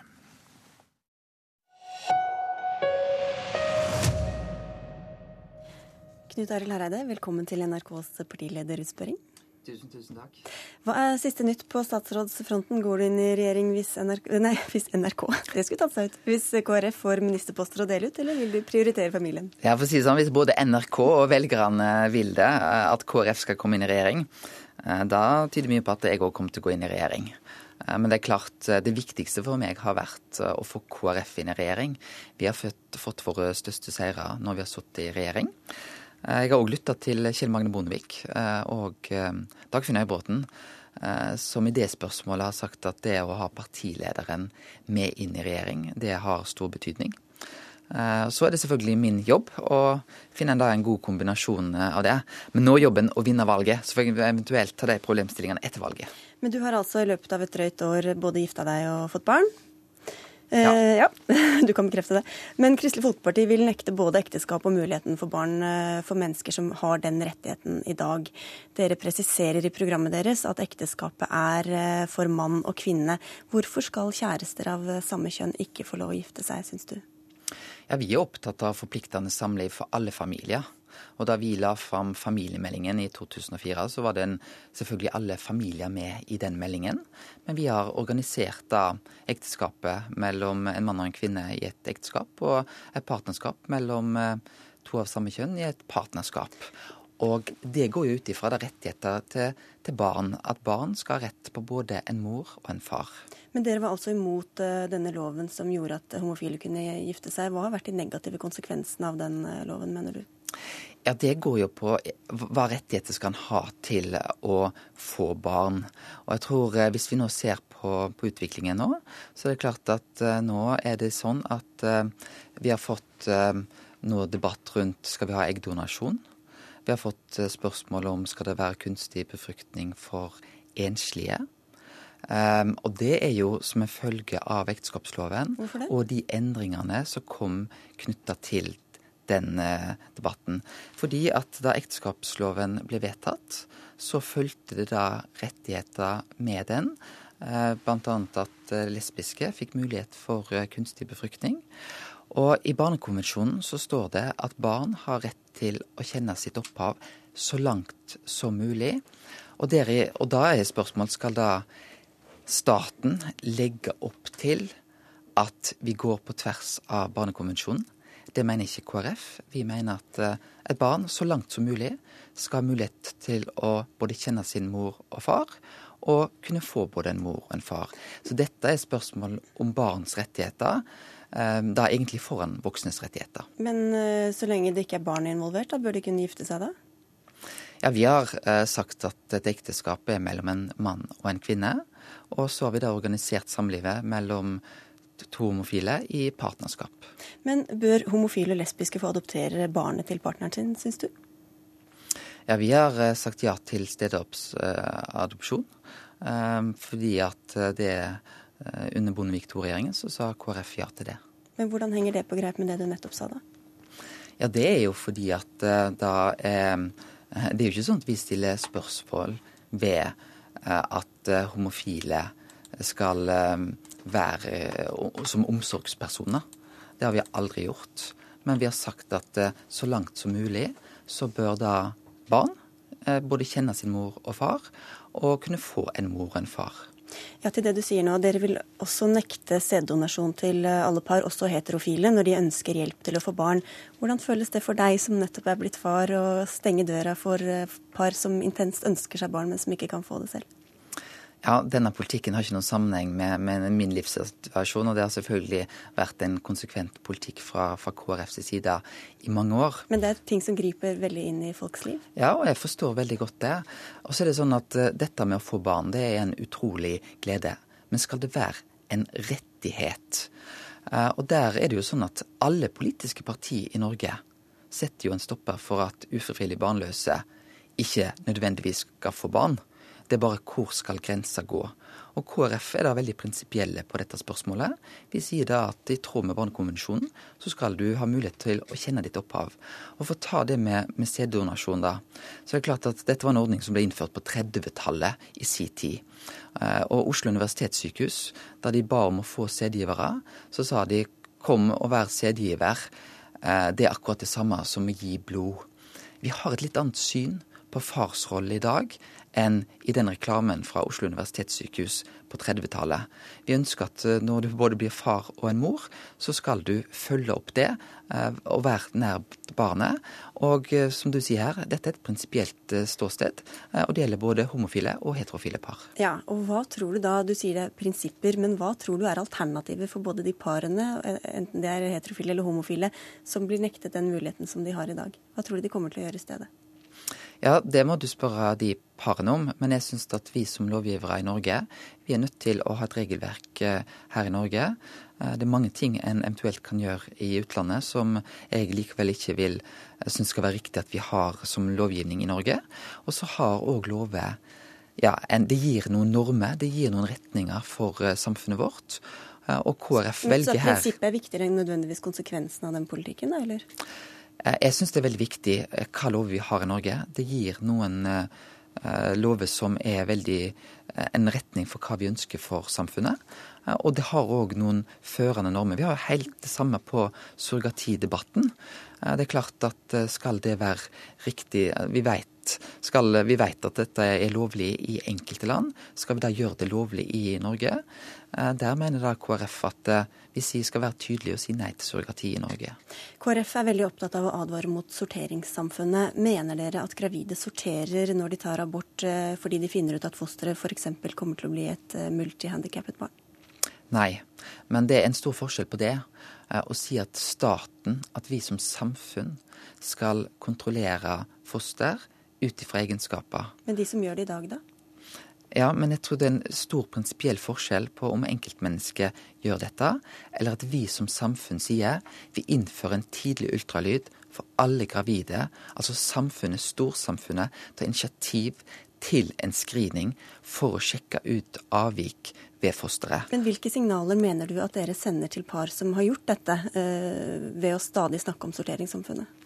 Knut Arild Hareide, velkommen til NRKs partilederutspørring. Tusen, tusen takk. Hva er siste nytt på statsrådsfronten? Går du inn i regjering hvis NRK, nei, hvis NRK det skulle tatt seg ut, hvis KrF får ministerposter å dele ut, eller vil du prioritere familien? Ja, for å si det sånn, Hvis både NRK og velgerne vil det, eh, at KrF skal komme inn i regjering, eh, da tyder mye på at jeg òg kommer til å gå inn i regjering. Eh, men det er klart, det viktigste for meg har vært å få KrF inn i regjering. Vi har fått, fått våre største seire når vi har sittet i regjering. Eh, jeg har òg lytta til Kjell Magne Bondevik eh, og eh, Dagfinn Høybråten, som i det spørsmålet har sagt at det å ha partilederen med inn i regjering, det har stor betydning. Så er det selvfølgelig min jobb å finne en god kombinasjon av det. Men nå er jobben å vinne valget, så får jeg eventuelt ta de problemstillingene etter valget. Men du har altså i løpet av et drøyt år både gifta deg og fått barn. Ja. Eh, ja. du kan bekrefte det. Men Kristelig Folkeparti vil nekte både ekteskap og muligheten for barn eh, for mennesker som har den rettigheten i dag. Dere presiserer i programmet deres at ekteskapet er eh, for mann og kvinne. Hvorfor skal kjærester av samme kjønn ikke få lov å gifte seg, syns du? Ja, Vi er opptatt av forpliktende samliv for alle familier. Og da vi la fram familiemeldingen i 2004, så var den selvfølgelig alle familier med i den meldingen. Men vi har organisert da ekteskapet mellom en mann og en kvinne i et ekteskap, og et partnerskap mellom eh, to av samme kjønn i et partnerskap. Og det går jo ut ifra rettigheter til, til, barn, at barn skal ha rett på både en mor og en far. Men dere var altså imot uh, denne loven som gjorde at homofile kunne gifte seg. Hva har vært de negative konsekvensene av den uh, loven, mener du? Ja, Det går jo på hva rettigheter skal en ha til å få barn. Og jeg tror eh, Hvis vi nå ser på, på, utviklingen nå, så er det klart at nå er det sånn at vi har fått noe debatt rundt skal vi ha eggdonasjon. Vi har fått spørsmål om skal det være kunstig befruktning for enslige. Um, og det er jo som en følge av ekteskapsloven og de endringene som kom knytta til den eh, debatten. Fordi at da ekteskapsloven ble vedtatt, så fulgte det da rettigheter med den. Eh, Bl.a. at eh, lesbiske fikk mulighet for kunstig befruktning. Og i Barnekonvensjonen så står det at barn har rett til å kjenne sitt opphav så langt som mulig. Og, der, og da er spørsmålet skal da staten legge opp til at vi går på tvers av Barnekonvensjonen? Det mener ikke KrF. Vi mener at eh, et barn så langt som mulig skal ha mulighet til å både kjenne sin mor og far, og kunne få både en mor og en far. Så dette er spørsmål om barns rettigheter. Eh, da egentlig foran voksnes rettigheter. Men eh, så lenge det ikke er barn involvert, da bør de kunne gifte seg da? Ja, Vi har sagt at et ekteskap er mellom en mann og en kvinne. Og så har vi da organisert samlivet mellom to homofile i partnerskap. Men bør homofile og lesbiske få adoptere barnet til partneren sin, syns du? Ja, vi har eh, sagt ja til stedadopsjon. Eh, fordi at eh, det under Bondevik II-regjeringen så sa KrF ja til det. Men hvordan henger det på greip med det du nettopp sa, da? Ja, det er jo fordi at da er Det er jo ikke sånn at vi stiller spørsmål ved at homofile skal være eh, som omsorgspersoner. Det har vi aldri gjort. Men vi har sagt at eh, så langt som mulig så bør da barn eh, både kjenne sin mor og far, og kunne få en mor og en far. Ja, til det du sier nå, Dere vil også nekte sæddonasjon til alle par, også heterofile, når de ønsker hjelp til å få barn. Hvordan føles det for deg som nettopp er blitt far, å stenge døra for par som intenst ønsker seg barn, men som ikke kan få det selv? Ja, Denne politikken har ikke noen sammenheng med, med, min livssituasjon. Og det har selvfølgelig vært en konsekvent politikk fra, fra KrFs side i mange år. Men det er ting som griper veldig inn i folks liv? Ja, og jeg forstår veldig godt det. Og så er det sånn at uh, dette med å få barn, det er en utrolig glede. Men skal det være en rettighet? Uh, og der er det jo sånn at alle politiske partier i Norge setter jo en stopper for at ufrivillig barnløse ikke nødvendigvis skal få barn. Det er bare hvor skal grensa gå. Og KrF er da veldig prinsipielle på dette spørsmålet. Vi sier da at i tråd med Barnekonvensjonen så skal du ha mulighet til å kjenne ditt opphav. Og for å ta det med, med sæddonasjon, da, så er det klart at dette var en ordning som ble innført på 30-tallet i sin tid. Eh, og Oslo universitetssykehus, da de ba om å få sædgivere, så sa de kom og vær sædgiver. Eh, det er akkurat det samme som å gi blod. Vi har et litt annet syn på farsrolle i dag enn i den reklamen fra Oslo universitetssykehus på 30-tallet. Vi ønsker at eh, når du både blir far og en mor, så skal du følge opp det eh, og være nær barnet. Og eh, som du sier her, dette er et prinsipielt ståsted, og det gjelder både homofile og heterofile par. Ja, og hva tror du da, du sier det er prinsipper, men hva tror du er alternativet for både de parene, enten det er heterofile eller homofile, som blir nektet den muligheten som de har i dag? Hva tror du de kommer til å gjøre i stedet? Ja, Det må du spørre de parene om. Men jeg syns at vi som lovgivere i Norge, vi er nødt til å ha et regelverk eh, her i Norge. Eh, det er mange ting en eventuelt kan gjøre i utlandet som jeg likevel ikke vil eh, synes skal være riktig at vi har som lovgivning i Norge. Og så har òg lover ja, Det gir noen normer, det gir noen retninger for samfunnet vårt. Og KrF velger her Så prinsippet er viktigere enn nødvendigvis konsekvensen av den politikken, eller? Jeg syns det er veldig viktig hva lover vi har i Norge. Det gir noen lover som er veldig en retning for hva vi ønsker for samfunnet. Og det har òg noen førende normer. Vi har helt det samme på surrogatidebatten. Det er klart at skal det være riktig Vi vet, skal, vi vet at dette er lovlig i enkelte land. Skal vi da gjøre det lovlig i Norge? Der mener da KrF at vi skal være tydelige og si nei til surrogati i Norge. KrF er veldig opptatt av å advare mot sorteringssamfunnet. Mener dere at gravide sorterer når de tar abort fordi de finner ut at fosteret f.eks. kommer til å bli et multihandikappet barn? Nei, men det er en stor forskjell på det. Å si at staten, at vi som samfunn, skal kontrollere foster ut ifra egenskaper. Men de som gjør det i dag, da? Ja, men jeg tror det er en stor prinsipiell forskjell på om enkeltmennesket gjør dette, eller at vi som samfunn sier vi innfører en tidlig ultralyd for alle gravide. Altså samfunnet, storsamfunnet, tar initiativ til en screening for å sjekke ut avvik ved fosteret. Men hvilke signaler mener du at dere sender til par som har gjort dette, eh, ved å stadig snakke om sorteringssamfunnet?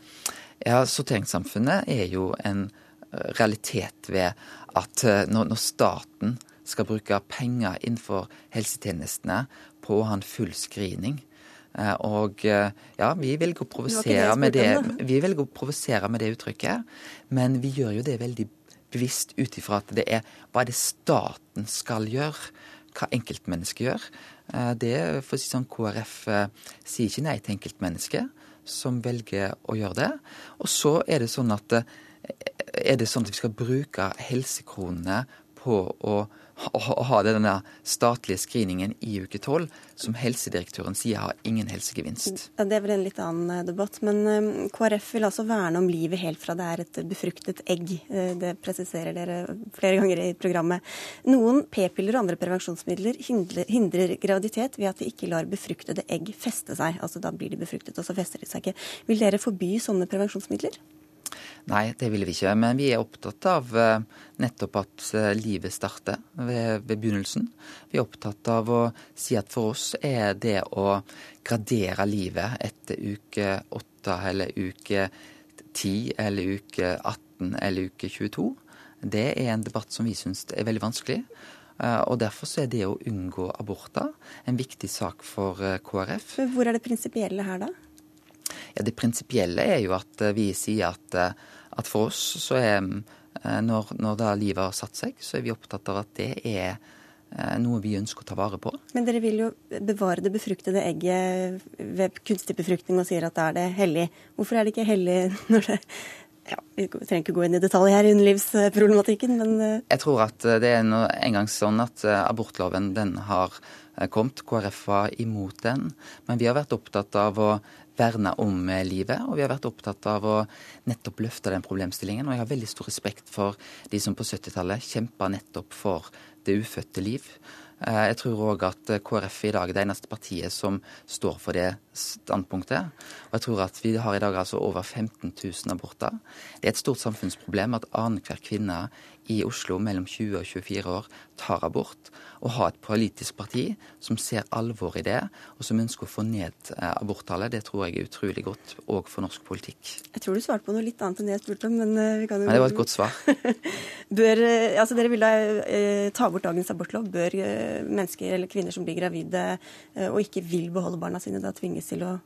Ja, Sorteringssamfunnet er jo en eh, realitet ved at eh, når, staten skal bruke penger innenfor helsetjenestene på å ha en full screening, og ja, vi velger å provosere med det, provosere med det uttrykket, men vi gjør jo det veldig bevisst ut ifra at det er hva er det staten skal gjøre hva enkeltmennesket gjør. Det for å si sånn, KrF sier ikke nei til enkeltmennesket som velger å gjøre det. Og så er det sånn at er det sånn at vi skal bruke helsekronene på å å ha denne statlige screeningen i uke tolv, som helsedirektøren sier har ingen helsegevinst. Det er vel en litt annen eh, debatt. Men um, KrF vil altså verne om livet helt fra det er et befruktet egg. Eh, det presiserer dere flere ganger i programmet. Noen p-piller og andre prevensjonsmidler hindrer, hindrer, graviditet ved at de ikke lar befruktede egg feste seg. Altså da blir de befruktet, og så fester de seg ikke. Vil dere forby sånne prevensjonsmidler? Nei, det vil vi ikke. Men vi er opptatt av eh, nettopp at eh, livet starter ved, ved, begynnelsen. Vi er opptatt av å si at for oss er det å gradere livet etter uke 8 eller uke 10 eller uke 18 eller uke 22, det er en debatt som vi syns er veldig vanskelig. Eh, og Derfor er det å unngå aborter en viktig sak for KrF. Hvor er det prinsipielle her, da? Ja, Det prinsipielle er jo at vi sier at at for oss så er eh, når, når da livet har satt seg, så er vi opptatt av at det er eh, noe vi ønsker å ta vare på. Men dere vil jo bevare det befruktede egget ved kunstig befruktning og sier at da er det hellig. Hvorfor er det ikke hellig når det ja, Vi trenger ikke gå inn i detalj her i underlivsproblematikken, men eh, Jeg tror at det er en gang sånn at abortloven den har kommet. KrF var imot den. Men vi har vært opptatt av å verne om eh, livet. Og vi har vært opptatt av å nettopp løfte den problemstillingen. Og jeg har veldig stor respekt for de som på 70-tallet kjempa nettopp for det ufødte liv. Eh, jeg tror òg at KrF i dag er det eneste partiet som står for det standpunktet. Og jeg tror at vi har i dag altså over 15 000 aborter. Det er et stort samfunnsproblem at annenhver kvinne i Oslo mellom 20 og 24 år tar abort. og ha et politisk parti som ser alvor i det, og som ønsker å få ned eh, aborttallet, det tror jeg er utrolig godt òg for norsk politikk. Jeg tror du svarte på noe litt annet enn det jeg spurte om, men eh, vi kan jo Nei, Det var et godt svar. Bør, eh, altså Dere vil da ta bort dagens abortlov. Bør mennesker eller kvinner som blir gravide og ikke vil beholde barna sine, da tvinges til å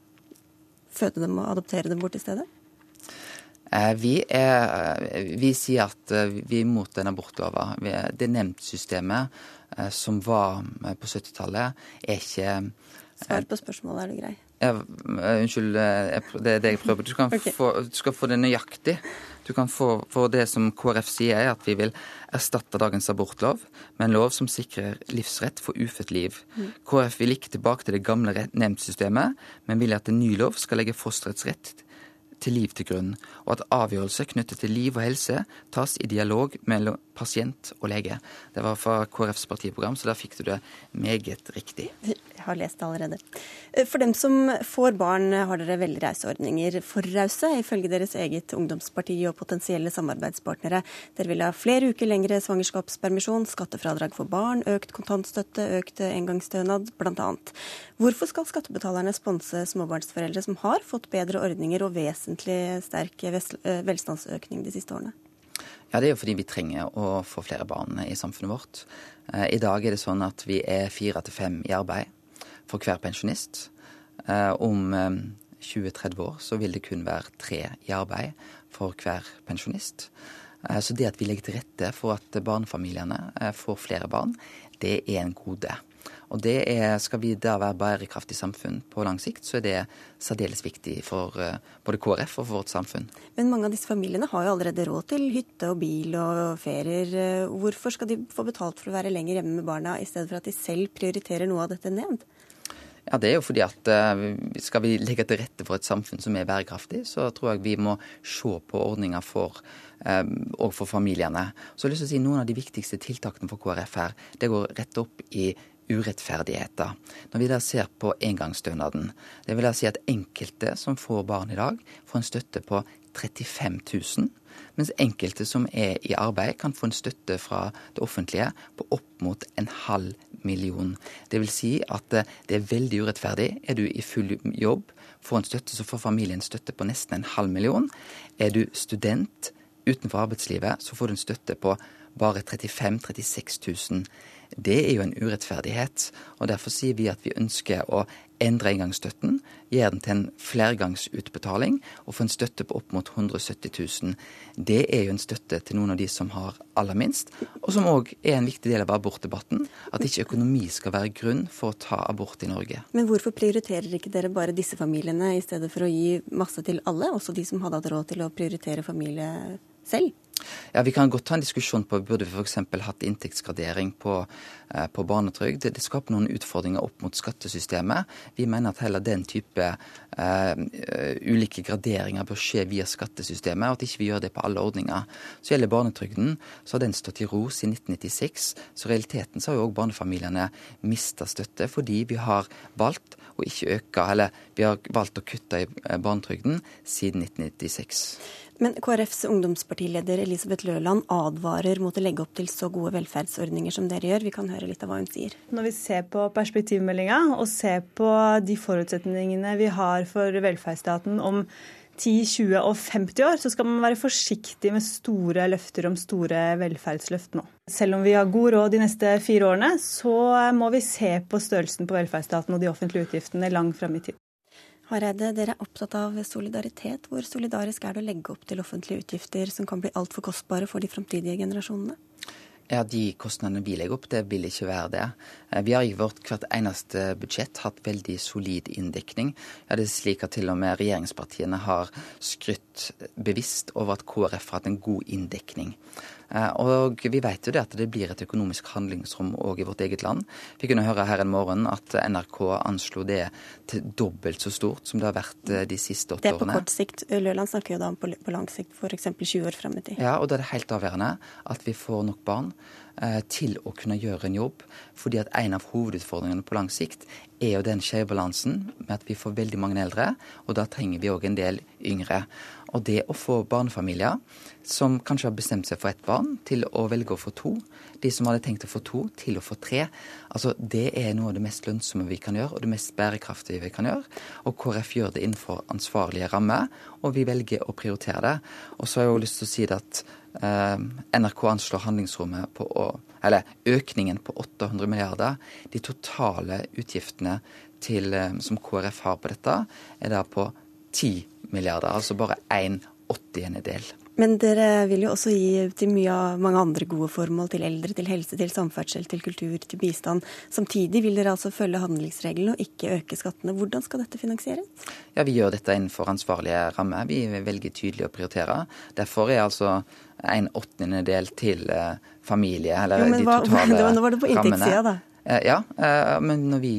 føde dem og adoptere dem bort i stedet? Eh, vi, er, eh, vi, sier at eh, vi er imot den abortloven. Det nemndsystemet som var på 70-tallet, er ikke Svar på spørsmålet, er du grei? Jeg, unnskyld, det er det jeg prøver. Du, okay. få, du, skal få det nøyaktig. Du kan få, For det som KrF sier, er at vi vil erstatte dagens abortlov med en lov som sikrer livsrett for ufødt liv. Mm. KrF vil ikke tilbake til det gamle nemndsystemet, men vil at en ny lov skal legge fosterets rett til liv til grunn, og at avgjørelser knyttet til liv og helse tas i dialog mellom pasient og lege. Det var fra KrFs partiprogram, så der fikk du det meget riktig. Jeg har lest det allerede. Eh, for dem som får barn, har dere veldig rause ordninger. For rause, ifølge deres eget ungdomsparti og potensielle samarbeidspartnere. Dere vil ha flere uker lengre svangerskapspermisjon, skattefradrag for barn, økt kontantstøtte, økt engangsstønad bl.a. Hvorfor skal skattebetalerne sponse småbarnsforeldre som har fått bedre ordninger og vesentlig sterk eh, velstandsøkning de siste årene? Ja, Det er jo fordi vi trenger å få flere barn i samfunnet vårt. Eh, I dag er det sånn at vi er fire til fem i arbeid for hver pensjonist. Eh, om 20-30 år så vil det kun være tre i arbeid for hver pensjonist. Så det at vi legger til rette for at barnefamiliene får flere barn, det er en gode. Og det er, Skal vi da være bærekraftig samfunn på lang sikt, så er det særdeles viktig for uh, både KrF og for vårt samfunn. Men mange av disse familiene har jo allerede råd til hytte og bil og ferier. Eh, hvorfor skal de få betalt for å være lenger hjemme med barna, i stedet for at de selv prioriterer noe av dette ned? Ja, Det er jo fordi at uh, skal vi legge til rette for et samfunn som er bærekraftig, så tror jeg vi må se på ordninger for og for familiene. Så jeg har lyst til å si Noen av de viktigste tiltakene for KrF her, det går rett opp i urettferdigheter. Når vi da ser på engangsstønaden, det vil da si at enkelte som får barn i dag, får en støtte på 35 000, mens enkelte som er i arbeid, kan få en støtte fra det offentlige på opp mot en halv million. Det vil si at eh, det er veldig urettferdig. Er du i full jobb, får en støtte, så får familien støtte på nesten en halv million. Er du student utenfor arbeidslivet, så får du en støtte på bare 35 000-36 000. Det er jo en urettferdighet. og Derfor sier vi at vi ønsker å endre engangsstøtten, gjøre den til en flergangsutbetaling og få en støtte på opp mot 170 000. Det er jo en støtte til noen av de som har aller minst, og som òg er en viktig del av abortdebatten. At ikke økonomi skal være grunn for å ta abort i Norge. Men hvorfor prioriterer ikke dere bare disse familiene i stedet for å gi masse til alle, også de som hadde hatt råd til å prioritere familie selv? Ja, Vi kan godt ta en diskusjon på burde vi f.eks. hatt inntektsgradering på, eh, på barnetrygd. Det, skaper noen utfordringer opp mot skattesystemet. Vi mener at heller den type uh, ulike graderinger bør skje via skattesystemet, og at ikke vi gjør det på alle ordninger. Så gjelder barnetrygden, så har den stått i ro siden 1996. Så i realiteten så har jo òg barnefamiliene mista støtte fordi vi har valgt å ikke øke, eller vi har valgt å kutte i barnetrygden siden 1996. Men KrFs ungdomspartileder Elisabeth Løland advarer mot å legge opp til så gode velferdsordninger som dere gjør. Vi kan høre litt av hva hun sier. Når vi ser på perspektivmeldinga og ser på de forutsetningene vi har for velferdsstaten om 10, 20 og 50 år, så skal man være forsiktig med store løfter om store velferdsløft nå. Selv om vi har god råd de neste fire årene, så må vi se på størrelsen på velferdsstaten og de offentlige utgiftene langt fram i tid. Hareide, dere er opptatt av solidaritet. Hvor solidarisk er det å legge opp til offentlige utgifter som kan bli altfor kostbare for de framtidige generasjonene? Ja, De kostnadene vi legger opp, det vil ikke være det. Eh, vi har i vårt hvert eneste budsjett hatt veldig solid inndekning. Ja, det er slik at til og med regjeringspartiene har skrytt bevisst over at KrF har hatt en god inndekning. Eh, og vi vet jo det at det blir et økonomisk handlingsrom òg i vårt eget land. Vi kunne høre her en morgen at NRK anslo det til dobbelt så stort som det har vært eh, de siste åtte årene. Det er på kort sikt. Løland snakker jo da om på, lang sikt, f.eks. 20 år frem i tid. Ja, og da er det helt avgjørende at vi får nok barn eh, til å kunne gjøre en jobb. Fordi at en av hovedutfordringene på lang sikt er jo den skjevbalansen med at vi får veldig mange eldre, og da trenger vi òg en del yngre. Og det å få barnefamilier som kanskje har bestemt seg for ett barn, til å velge å få to. De som hadde tenkt å få to, til å få tre. Altså, Det er noe av det mest lønnsomme vi kan gjøre, og det mest bærekraftige vi kan gjøre. Og KrF gjør det innenfor ansvarlige rammer, og vi velger å prioritere det. Og så har jeg jo lyst til å si det at eh, NRK anslår handlingsrommet på å Eller økningen på 800 milliarder. De totale utgiftene til, eh, som KrF har på dette, er da på 10 milliarder. Altså bare en åttiendedel. Men dere vil jo også gi til mye av mange andre gode formål, til eldre, til helse, til samferdsel, til kultur, til bistand. Samtidig vil dere altså følge handlingsregelen og ikke øke skattene. Hvordan skal dette finansieres? Ja, Vi gjør dette innenfor ansvarlige rammer. Vi velger tydelig å prioritere. Derfor er altså en åttendedel til eh, familie, eller jo, de totale hva, Nå var det på inntektssida, da. Ja, men når vi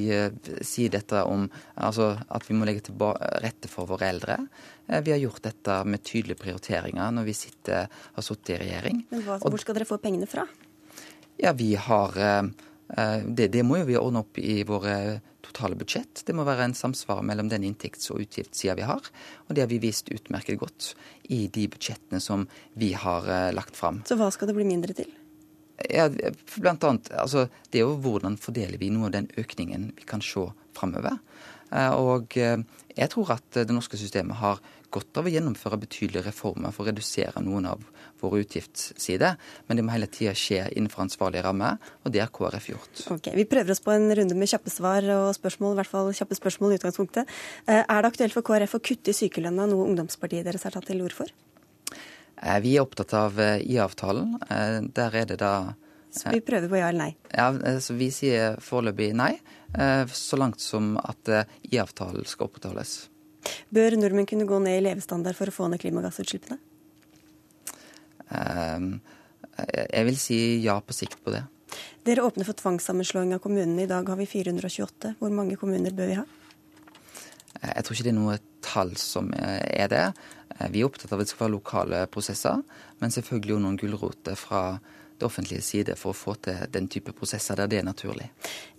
sier dette om altså, at vi må legge til rette for våre eldre Vi har gjort dette med tydelige prioriteringer når vi sitter, har sittet i regjering. Men hva, Hvor skal dere få pengene fra? Ja, vi har det, det må jo vi ordne opp i våre totale budsjett. Det må være en samsvar mellom den inntekts- og utgiftssida vi har. Og det har vi vist utmerket godt i de budsjettene som vi har lagt fram. Så hva skal det bli mindre til? Ja, blant annet, altså, Det er jo hvordan fordeler vi noe av den økningen vi kan se framover. Uh, og uh, jeg tror at det norske systemet har godt av å gjennomføre betydelige reformer for å redusere noen av våre utgiftssider. Men det må hele tida skje innenfor ansvarlige rammer, og det har KrF gjort. Ok, Vi prøver oss på en runde med kjappe svar og spørsmål, i hvert fall kjappe spørsmål i utgangspunktet. Eh, er det aktuelt for KrF å kutte i sykelønna, noe ungdomspartiet deres har tatt til orde for? Eh, vi er opptatt av eh, IA-avtalen. Der er det da så vi prøver på ja eller nei? Ja, så Vi sier foreløpig nei, så langt som at IA-avtalen skal opprettholdes. Bør nordmenn kunne gå ned i levestandard for å få ned klimagassutslippene? Ehm, jeg vil si ja på sikt på det. Dere åpner for tvangssammenslåing av kommunene. I dag har vi 428. Hvor mange kommuner bør vi ha? Eh, jeg tror ikke det er noe tall som er det. Eh, vi er opptatt av at det skal være lokale prosesser, men selvfølgelig jo noen gulroter fra det offentlige side for å få til den type prosesser der det er naturlig.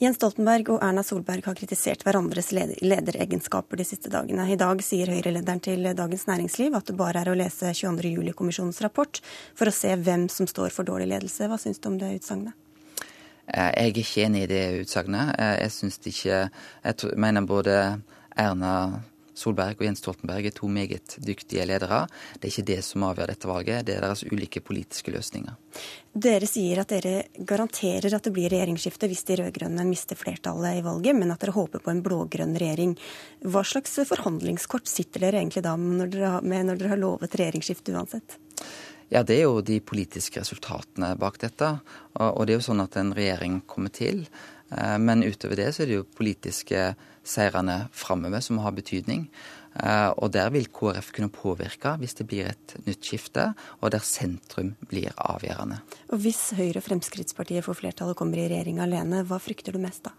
Jens Stoltenberg og Erna Solberg har kritisert hverandres lederegenskaper de siste dagene. I dag sier Høyre-lederen til Dagens Næringsliv at det bare er å lese 22.07-kommisjonens rapport for å se hvem som står for dårlig ledelse. Hva syns du om det utsagnet? Eh, jeg er ikke enig i det utsagnet. Eh, jeg ikke Jeg mener både Erna Solberg og Jens Stoltenberg er to meget dyktige ledere. Det er ikke det som avgjør dette valget, det er deres ulike politiske løsninger. Dere sier at dere garanterer at det blir regjeringsskifte hvis de rød-grønne mister flertallet i valget, men at dere håper på en blå-grønn regjering. Hva slags forhandlingskort sitter dere egentlig da med når dere har lovet regjeringsskifte uansett? Ja, Det er jo de politiske resultatene bak dette. Og det er jo sånn at en regjering kommer til. Eh, men utover det så er det jo politiske seirene framover som har betydning. Eh, og der vil KrF kunne påvirke hvis det blir et nytt skifte, og der sentrum blir avgjørende. Og Hvis Høyre og Fremskrittspartiet får flertall og kommer i regjering alene, hva frykter du mest da?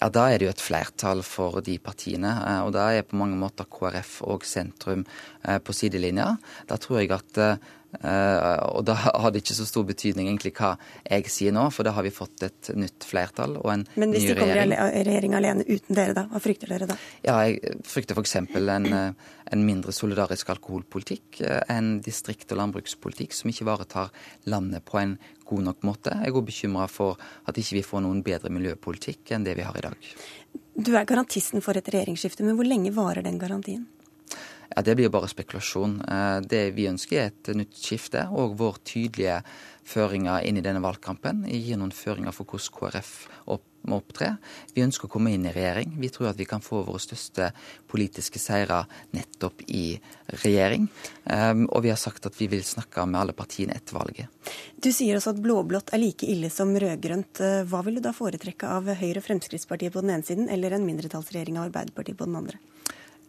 Ja, Da er det jo et flertall for de partiene. Eh, og da er på mange måter KrF og sentrum eh, på sidelinja. Da tror jeg at Uh, og da har det ikke så stor betydning egentlig hva jeg sier nå, for da har vi fått et nytt flertall og en ny regjering. Men hvis de kommer i regjering alene uten dere, da? Hva frykter dere da? Ja, Jeg frykter f.eks. En, eh, en mindre solidarisk alkoholpolitikk. Eh, en distrikt- og landbrukspolitikk som ikke ivaretar landet på en god nok måte. Jeg er òg bekymra for at ikke vi får noen bedre miljøpolitikk enn det vi har i dag. Du er garantisten for et regjeringsskifte, men hvor lenge varer den garantien? Ja, Det blir bare spekulasjon. Eh, det vi ønsker er et nytt skifte, og vår tydelige føringer inn i denne valgkampen gir noen føringer for hvordan KrF opp, må opptre. Vi ønsker å komme inn i regjering. Vi tror at vi kan få våre største politiske seire nettopp i regjering. Um, og vi har sagt at vi vil snakke med alle partiene etter valget. Du sier også at blå-blått er like ille som rød-grønt. Eh, hva vil du da foretrekke av Høyre og Fremskrittspartiet på den ene siden, eller en mindretallsregjering av Arbeiderpartiet på den andre?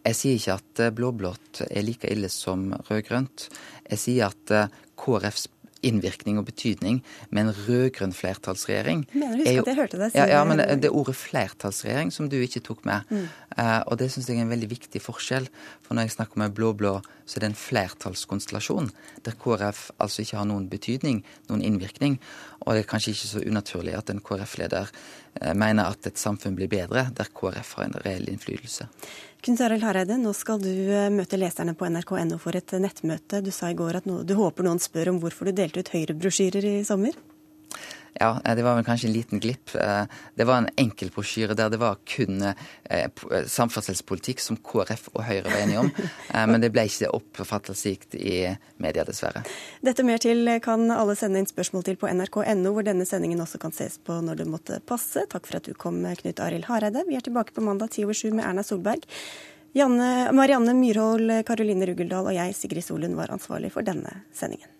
Jeg sier ikke at eh, blå-blått er like ille som rød-grønt. Jeg sier at eh, KrFs innvirkning og betydning med en rød-grønn flertallsregjering Mener du at jeg hørte deg si ja, ja, men det er ordet flertallsregjering som du ikke tok med. Mm. Uh, og det syns jeg er en veldig viktig forskjell. For når jeg snakker med blå-blå, så er det en flertallskonstellasjon der KrF altså ikke har noen betydning, noen innvirkning. Og det er kanskje ikke så unaturlig at en KrF-leder mener at et samfunn blir bedre der KrF har en reell innflytelse. Knut Arild Hareide, nå skal du eh, møte leserne på nrk.no for et nettmøte. Du sa i går at du håper noen spør om hvorfor du delte ut Høyre-brosjyrer i sommer? Ja, eh, det var vel kanskje en liten glipp. Eh, det var en enkel brosjyre der det var kun eh, samferdselspolitikk som KrF og Høyre var enige om. Men det ble ikke oppfattet slikt i media, dessverre. Dette mer til kan alle sende inn spørsmål til på nrk.no, hvor denne sendingen også kan ses på når det måtte passe. Takk for at du kom, Knut Arild Hareide. Vi er tilbake på mandag ti over sju med Erna Solberg. Janne, Marianne Myrhol, Karoline Ruggeldal og jeg, Sigrid Solund, var ansvarlig for denne sendingen.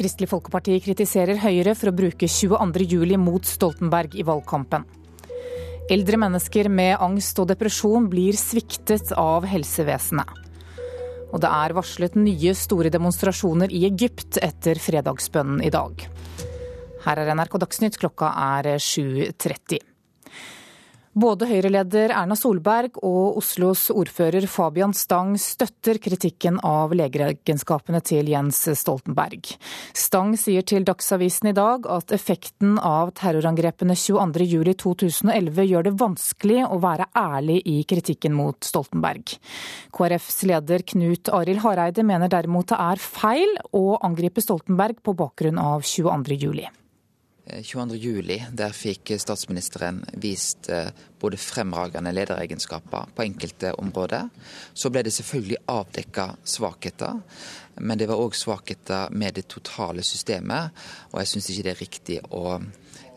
Kristelig Folkeparti kritiserer Høyre for å bruke 22.07 mot Stoltenberg i valgkampen. Eldre mennesker med angst og depresjon blir sviktet av helsevesenet. Og det er varslet nye store demonstrasjoner i Egypt etter fredagsbønnen i dag. Her er NRK Dagsnytt, klokka er 7.30. Både Høyre-leder Erna Solberg og Oslos ordfører Fabian Stang støtter kritikken av legeregenskapene til Jens Stoltenberg. Stang sier til Dagsavisen i dag at effekten av terrorangrepene 22.07.2011 gjør det vanskelig å være ærlig i kritikken mot Stoltenberg. KrFs leder Knut Arild Hareide mener derimot det er feil å angripe Stoltenberg på bakgrunn av 22.07. 22.07. Eh, der fikk statsministeren vist eh, både fremragende lederegenskaper på enkelte områder. Så ble det selvfølgelig avdekka svakheter, men det var òg svakheter med det totale systemet. Og jeg syns ikke det er riktig å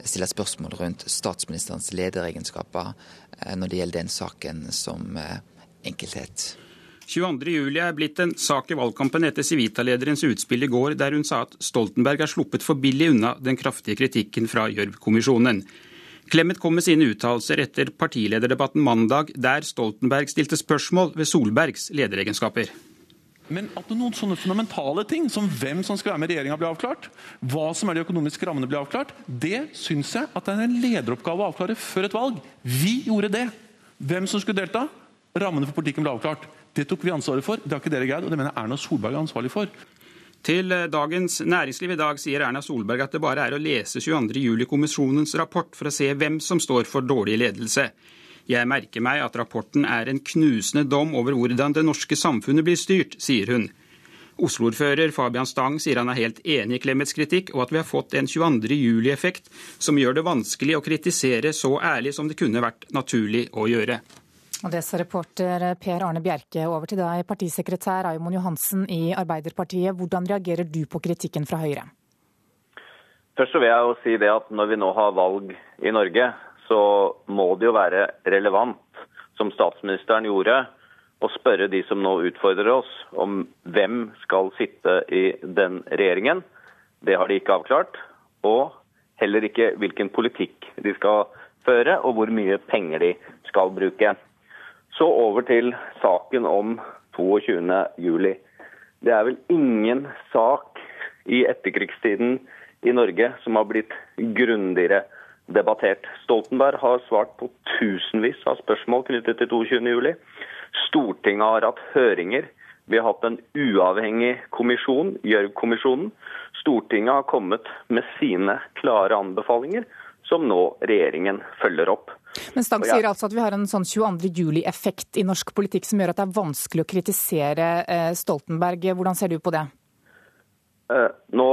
stille spørsmål rundt statsministerens lederegenskaper eh, når det gjelder den saken som enkelthet. 22.07 er blitt en sak i valgkampen etter Civita-lederens utspill i går, der hun sa at Stoltenberg er sluppet for billig unna den kraftige kritikken fra Gjørv-kommisjonen. Clemet kom med sine uttalelser etter partilederdebatten mandag, der Stoltenberg stilte spørsmål ved Solbergs lederegenskaper. Men at noen sånne fundamentale ting som hvem som skal være med i regjeringa blir avklart, hva som er de økonomiske rammene blir avklart, det syns jeg at det er en lederoppgave å avklare før et valg. Vi gjorde det. Hvem som skulle delta, rammene for politikken ble avklart. Det tok vi ansvaret for. Det har ikke dere greid, og det mener Erna Solberg er ansvarlig for. Til eh, Dagens Næringsliv i dag sier Erna Solberg at det bare er å lese 22.07-kommisjonens rapport for å se hvem som står for dårlig ledelse. Jeg merker meg at rapporten er en knusende dom over hvordan det norske samfunnet blir styrt, sier hun. Oslo-ordfører Fabian Stang sier han er helt enig i Clemets kritikk, og at vi har fått en 22.07-effekt som gjør det vanskelig å kritisere så ærlig som det kunne vært naturlig å gjøre. Og det sa reporter Per Arne Bjerke. Over til deg, partisekretær Raymond Johansen i Arbeiderpartiet. Hvordan reagerer du på kritikken fra Høyre? Først så vil jeg jo si det at Når vi nå har valg i Norge, så må det jo være relevant, som statsministeren gjorde, å spørre de som nå utfordrer oss, om hvem skal sitte i den regjeringen. Det har de ikke avklart. Og heller ikke hvilken politikk de skal føre, og hvor mye penger de skal bruke. Så over til saken om 22.07. Det er vel ingen sak i etterkrigstiden i Norge som har blitt grundigere debattert. Stoltenberg har svart på tusenvis av spørsmål knyttet til 22.07. Stortinget har hatt høringer. Vi har hatt en uavhengig kommisjon, Gjørv-kommisjonen. Stortinget har kommet med sine klare anbefalinger, som nå regjeringen følger opp. Men Stang sier altså at vi har en sånn 22. juli-effekt i norsk politikk som gjør at det er vanskelig å kritisere eh, Stoltenberg. Hvordan ser du på det? Eh, nå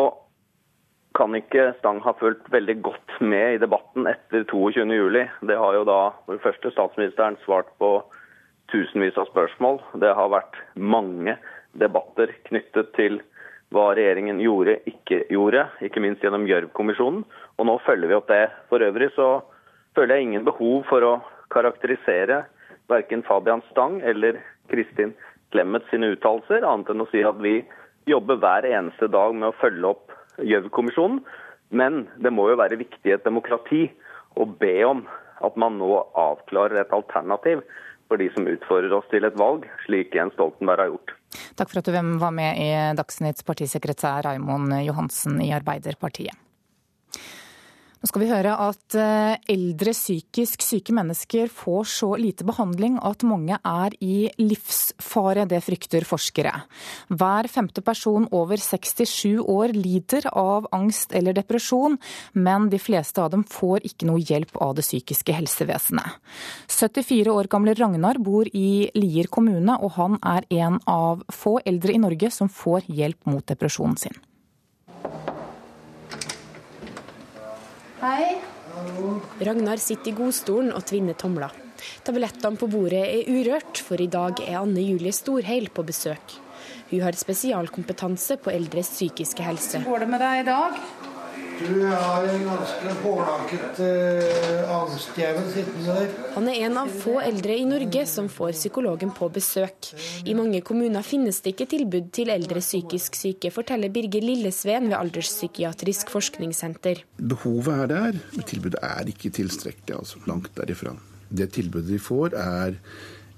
kan ikke Stang ha fulgt veldig godt med i debatten etter 22. juli. Det har jo da for det første statsministeren svart på tusenvis av spørsmål. Det har vært mange debatter knyttet til hva regjeringen gjorde, ikke gjorde, ikke minst gjennom Gjørv-kommisjonen. Og nå følger vi opp det. For øvrig så føler jeg ingen behov for å karakterisere verken Fabian Stang eller Kristin Clemet sine uttalelser, annet enn å si at vi jobber hver eneste dag med å følge opp Gjørv-kommisjonen. Men det må jo være viktig i et demokrati å be om at man nå avklarer et alternativ for de som utfordrer oss til et valg, slik Jens Stoltenberg har gjort. Takk for at du var med i Dagsnytts partisekretær Raimond Johansen i Arbeiderpartiet. Nå skal vi høre at eh, eldre psykisk syke mennesker får så lite behandling at mange er i livsfare. Det frykter forskere. Hver femte person over 67 år lider av angst eller depresjon, men de fleste av dem får ikke noe hjelp av det psykiske helsevesenet. 74 år gamle Ragnar bor i Lier kommune, og han er en av få eldre i Norge som får hjelp mot depresjonen sin. Hei. Ragnar sitter i godstolen og tvinner tomler. Tablettene på bordet er urørt, for i dag er Anne Julie Storheil på besøk. Hun har spesialkompetanse på eldres psykiske helse. Går det med deg i dag? Du har en ganske pålakket uh, angstdjevel sittende der. Han er en av få eldre i Norge som får psykologen på besøk. I mange kommuner finnes det ikke tilbud til eldre psykisk syke, forteller Birger Lillesveen ved Alderspsykiatrisk forskningssenter. Behovet er der, men tilbudet er ikke tilstrekkelig. altså Langt derifra. Det tilbudet de får, er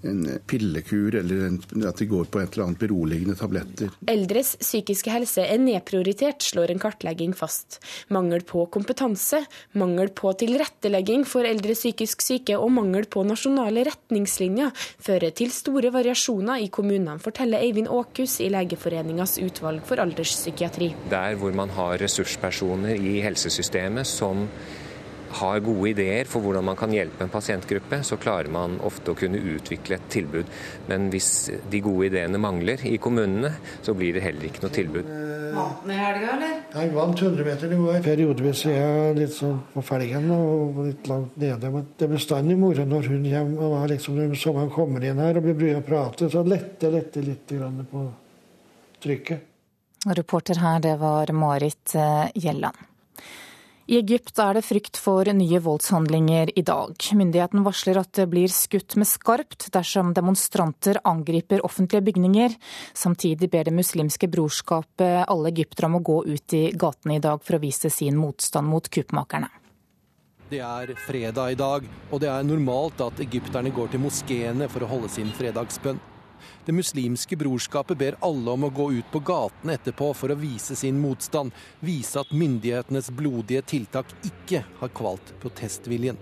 en pillekur eller en, at de går på et eller annet beroligende tabletter. Eldres psykiske helse er nedprioritert, slår en kartlegging fast. Mangel på kompetanse, mangel på tilrettelegging for eldre psykisk syke og mangel på nasjonale retningslinjer fører til store variasjoner i kommunene, forteller Eivind Åkhus i Legeforeningas utvalg for alderspsykiatri. Der hvor man har ressurspersoner i helsesystemet som har gode ideer for hvordan man kan hjelpe en pasientgruppe, så klarer man ofte å kunne utvikle et tilbud. Men hvis de gode ideene mangler i kommunene, så blir det heller ikke noe tilbud. Vant den i helga, eller? Jeg vant 100 meter i går. Periodevis er jeg litt sånn på felgen og litt langt nede. Men det er bestandig moro når hun kommer. og liksom, Når sommeren kommer inn her og blir brydd og prater, så letter lette litt på trykket. Reporter her, det var Marit eh, Gjelland. I Egypt er det frykt for nye voldshandlinger i dag. Myndigheten varsler at det blir skutt med skarpt dersom demonstranter angriper offentlige bygninger. Samtidig ber Det muslimske brorskapet alle egyptere om å gå ut i gatene i dag for å vise sin motstand mot kuppmakerne. Det er fredag i dag, og det er normalt at egypterne går til moskeene for å holde sin fredagsbønn. Det muslimske brorskapet ber alle om å gå ut på gatene etterpå for å vise sin motstand, vise at myndighetenes blodige tiltak ikke har kvalt protestviljen.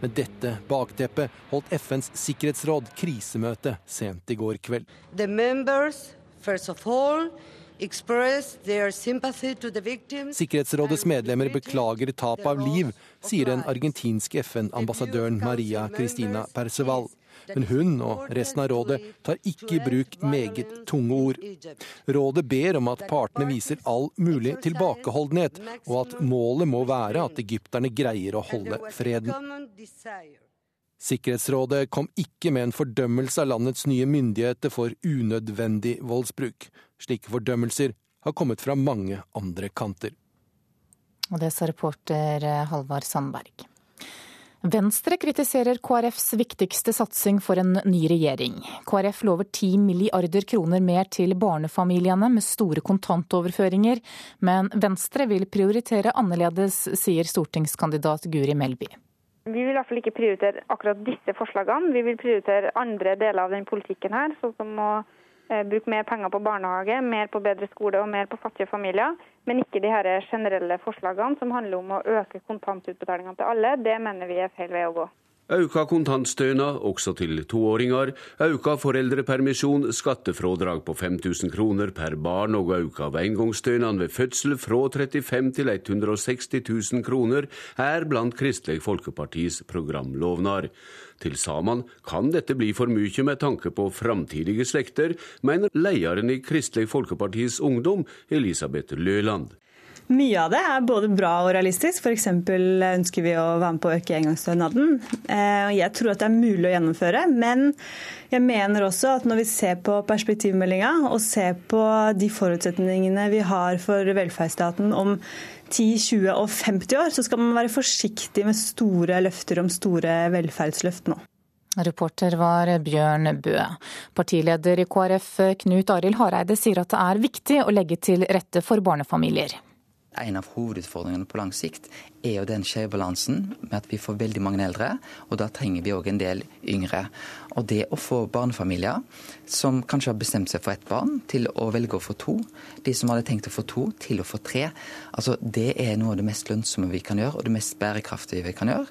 Med dette bakteppet holdt FNs sikkerhetsråd krisemøte sent i går kveld. The members, first of all, Sikkerhetsrådets medlemmer beklager tap av liv, sier den argentinske FN-ambassadøren Maria Cristina Perceval. Men hun og resten av rådet tar ikke i bruk meget tunge ord. Rådet ber om at partene viser all mulig tilbakeholdenhet, og at målet må være at egypterne greier å holde freden. Sikkerhetsrådet kom ikke med en fordømmelse av landets nye myndigheter for unødvendig voldsbruk. Slike fordømmelser har kommet fra mange andre kanter. Og det sa reporter Halvard Sandberg. Venstre kritiserer KrFs viktigste satsing for en ny regjering. KrF lover 10 milliarder kroner mer til barnefamiliene med store kontantoverføringer, men Venstre vil prioritere annerledes, sier stortingskandidat Guri Melby. Vi vil i hvert fall ikke prioritere akkurat disse forslagene. Vi vil prioritere andre deler av den politikken her, sånn som å Eh, bruke mer penger på barnehage, mer på bedre skole og mer på fattige familier. Men ikke de her generelle forslagene som handler om å øke kontantutbetalingene til alle. Det mener vi er feil vei å gå. Auka kontantstønad også til toåringer, auka foreldrepermisjon, skattefrådrag på 5000 kroner per barn og auka av engangsstønaden ved fødsel fra 35 til 160 000 kroner er blant Kristelig Folkepartis programlovnader. Til sammen kan dette bli for mye med tanke på framtidige slekter, mener lederen i Kristelig Folkepartis Ungdom, Elisabeth Løland. Mye av det er både bra og realistisk. F.eks. ønsker vi å være med på å øke engangsstønaden. Eh, jeg tror at det er mulig å gjennomføre. Men jeg mener også at når vi ser på perspektivmeldinga og ser på de forutsetningene vi har for velferdsstaten om 10, 20 og 50 år, så skal man være forsiktig med store løfter om store velferdsløft nå. Reporter var Bjørn Bø. Partileder i KrF Knut Arild Hareide sier at det er viktig å legge til rette for barnefamilier en av hovedutfordringene på lang sikt er jo den skjevbalansen med at vi får veldig mange eldre, og da trenger vi òg en del yngre. Og det å få barnefamilier som kanskje har bestemt seg for ett barn, til å velge å få to, de som hadde tenkt å få to, til å få tre, altså det er noe av det mest lønnsomme vi kan gjøre, og det mest bærekraftige vi kan gjøre.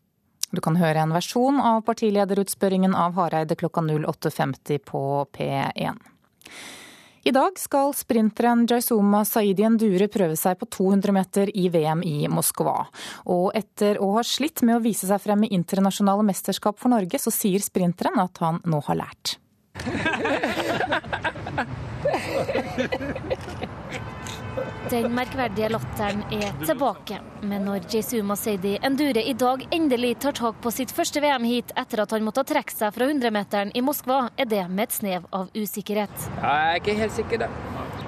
Du kan høre en versjon av partilederutspørringen av Hareide klokka 08.50 på P1. I dag skal sprinteren Jaisuma Saidi Endure prøve seg på 200 meter i VM i Moskva. Og etter å ha slitt med å vise seg frem i internasjonale mesterskap for Norge, så sier sprinteren at han nå har lært. Den merkverdige latteren er tilbake. Men når Jesu Seidi Endure i dag endelig tar tak på sitt første VM-heat etter at han måtte trekke seg fra 100-meteren i Moskva, er det med et snev av usikkerhet. Jeg er ikke helt sikker, da.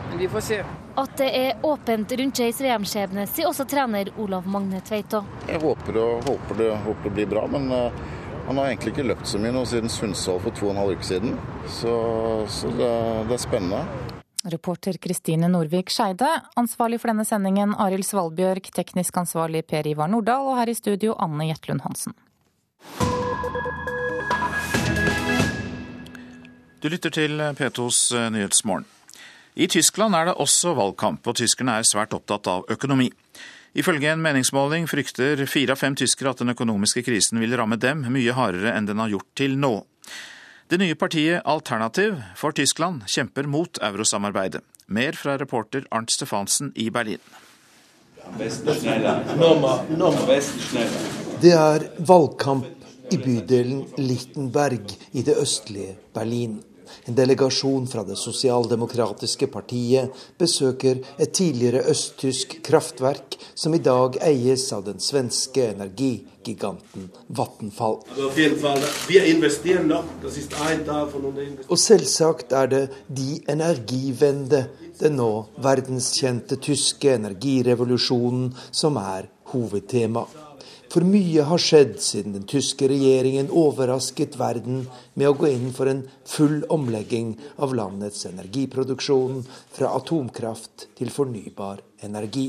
Men vi får se. At det er åpent rundt Jays VM-skjebne, sier også trener Olav Magne Tveita. Jeg håper, og, håper, det, håper det blir bra, men uh, han har egentlig ikke løpt så mye nå siden Sundsvall for to og en halv uke siden. Så, så det, det er spennende. Reporter Kristine Norvik Skeide. Ansvarlig for denne sendingen Arild Svalbjørg, teknisk ansvarlig Per Ivar Nordahl, og her i studio Anne Jetlund Hansen. Du lytter til P2s Nyhetsmorgen. I Tyskland er det også valgkamp, og tyskerne er svært opptatt av økonomi. Ifølge en meningsmåling frykter fire av fem tyskere at den økonomiske krisen vil ramme dem mye hardere enn den har gjort til nå. Det nye partiet Alternativ for Tyskland kjemper mot eurosamarbeidet. Mer fra reporter Arnt Stefansen i Berlin. Det er valgkamp i bydelen Lichtenberg i det østlige Berlin. En delegasjon fra det sosialdemokratiske partiet besøker et tidligere østtysk kraftverk som i dag eies av den svenske energigiganten Vattenfall. Og selvsagt er det de energivende, den nå verdenskjente tyske energirevolusjonen, som er hovedtema. For mye har skjedd siden den tyske regjeringen overrasket verden med å gå inn for en full omlegging av landets energiproduksjon fra atomkraft til fornybar energi.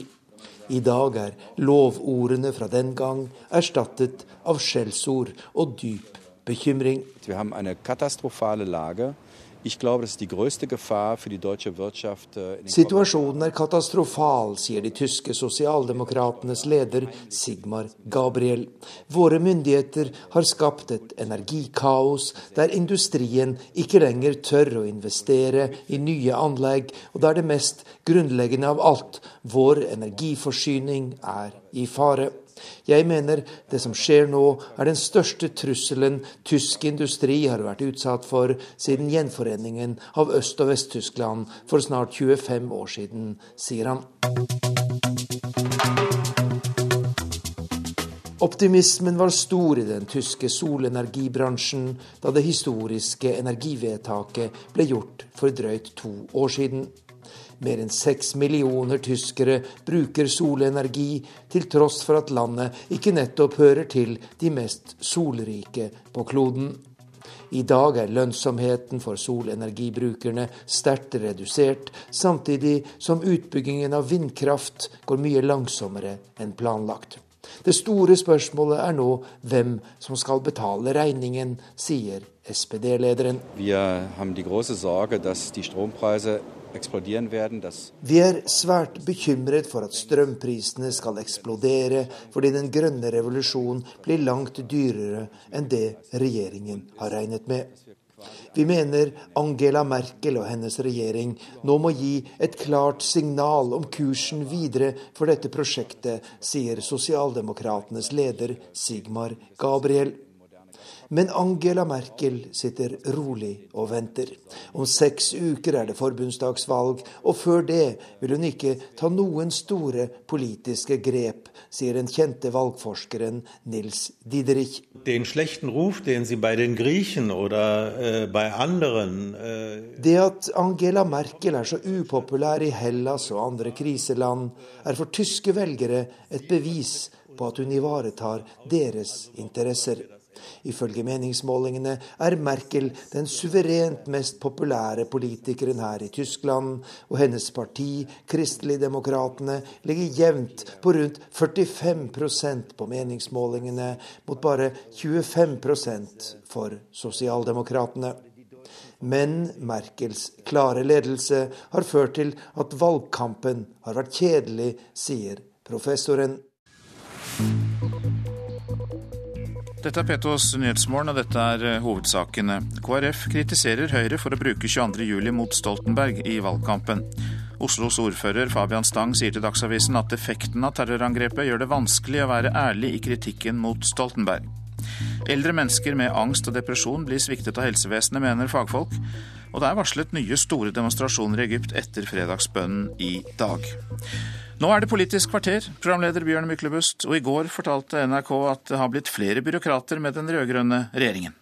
I dag er lovordene fra den gang erstattet av skjellsord og dyp bekymring. Vi har en katastrofale lage. Äh, Situasjonen er katastrofal, sier de tyske sosialdemokratenes leder Sigmar Gabriel. Våre myndigheter har skapt et energikaos der industrien ikke lenger tør å investere i nye anlegg, og der det mest grunnleggende av alt, vår energiforsyning, er i fare. Jeg mener det som skjer nå, er den største trusselen tysk industri har vært utsatt for siden gjenforeningen av Øst- og Vest-Tyskland for snart 25 år siden, sier han. Optimismen var stor i den tyske solenergibransjen da det historiske energivedtaket ble gjort for drøyt to år siden. Mer enn seks millioner tyskere bruker solenergi, til tross for at landet ikke nettopp hører til de mest solrike på kloden. I dag er lønnsomheten for solenergibrukerne sterkt redusert, samtidig som utbyggingen av vindkraft går mye langsommere enn planlagt. Det store spørsmålet er nå hvem som skal betale regningen, sier SPD-lederen. Vi har de store sorgen at vi er svært bekymret for at strømprisene skal eksplodere, fordi den grønne revolusjonen blir langt dyrere enn det regjeringen har regnet med. Vi mener Angela Merkel og hennes regjering nå må gi et klart signal om kursen videre for dette prosjektet, sier sosialdemokratenes leder Sigmar Gabriel. Men Angela Merkel sitter rolig og venter. Om seks uker er det forbundsdagsvalg, og før det vil hun ikke ta noen store politiske grep, sier den kjente valgforskeren Nils Diderich. Den schlechten Ruf, den sie bei den Griechen oder äh, bei anderen äh Det at Angela Merkel er så upopulær i Hellas og andre kriseland, er for tyske velgere et bevis på at hun ivaretar deres interesser. Ifølge meningsmålingene er Merkel den suverent mest populære politikeren her i Tyskland, og hennes parti, Kristeligdemokratene, ligger jevnt på rundt 45% på meningsmålingene, mot bare 25% for sosialdemokratene. Men Merkels klare ledelse har ført til at valgkampen har vært kjedelig, sier professoren. Dette er Petos Nyhetsmorgen, og dette er eh, hovedsakene. KrF kritiserer Høyre for å bruke 22.07 mot Stoltenberg i valgkampen. Oslos ordfører Fabian Stang sier til Dagsavisen at effekten av terrorangrepet gjør det vanskelig å være ærlig i kritikken mot Stoltenberg. Eldre mennesker med angst og depresjon blir sviktet av helsevesenet, mener fagfolk. Og det er varslet nye store demonstrasjoner i Egypt etter fredagsbønnen i dag. Nå er det Politisk kvarter, programleder Bjørn Myklebust, og i går fortalte NRK at det har blitt flere byråkrater med den rød-grønne regjeringen.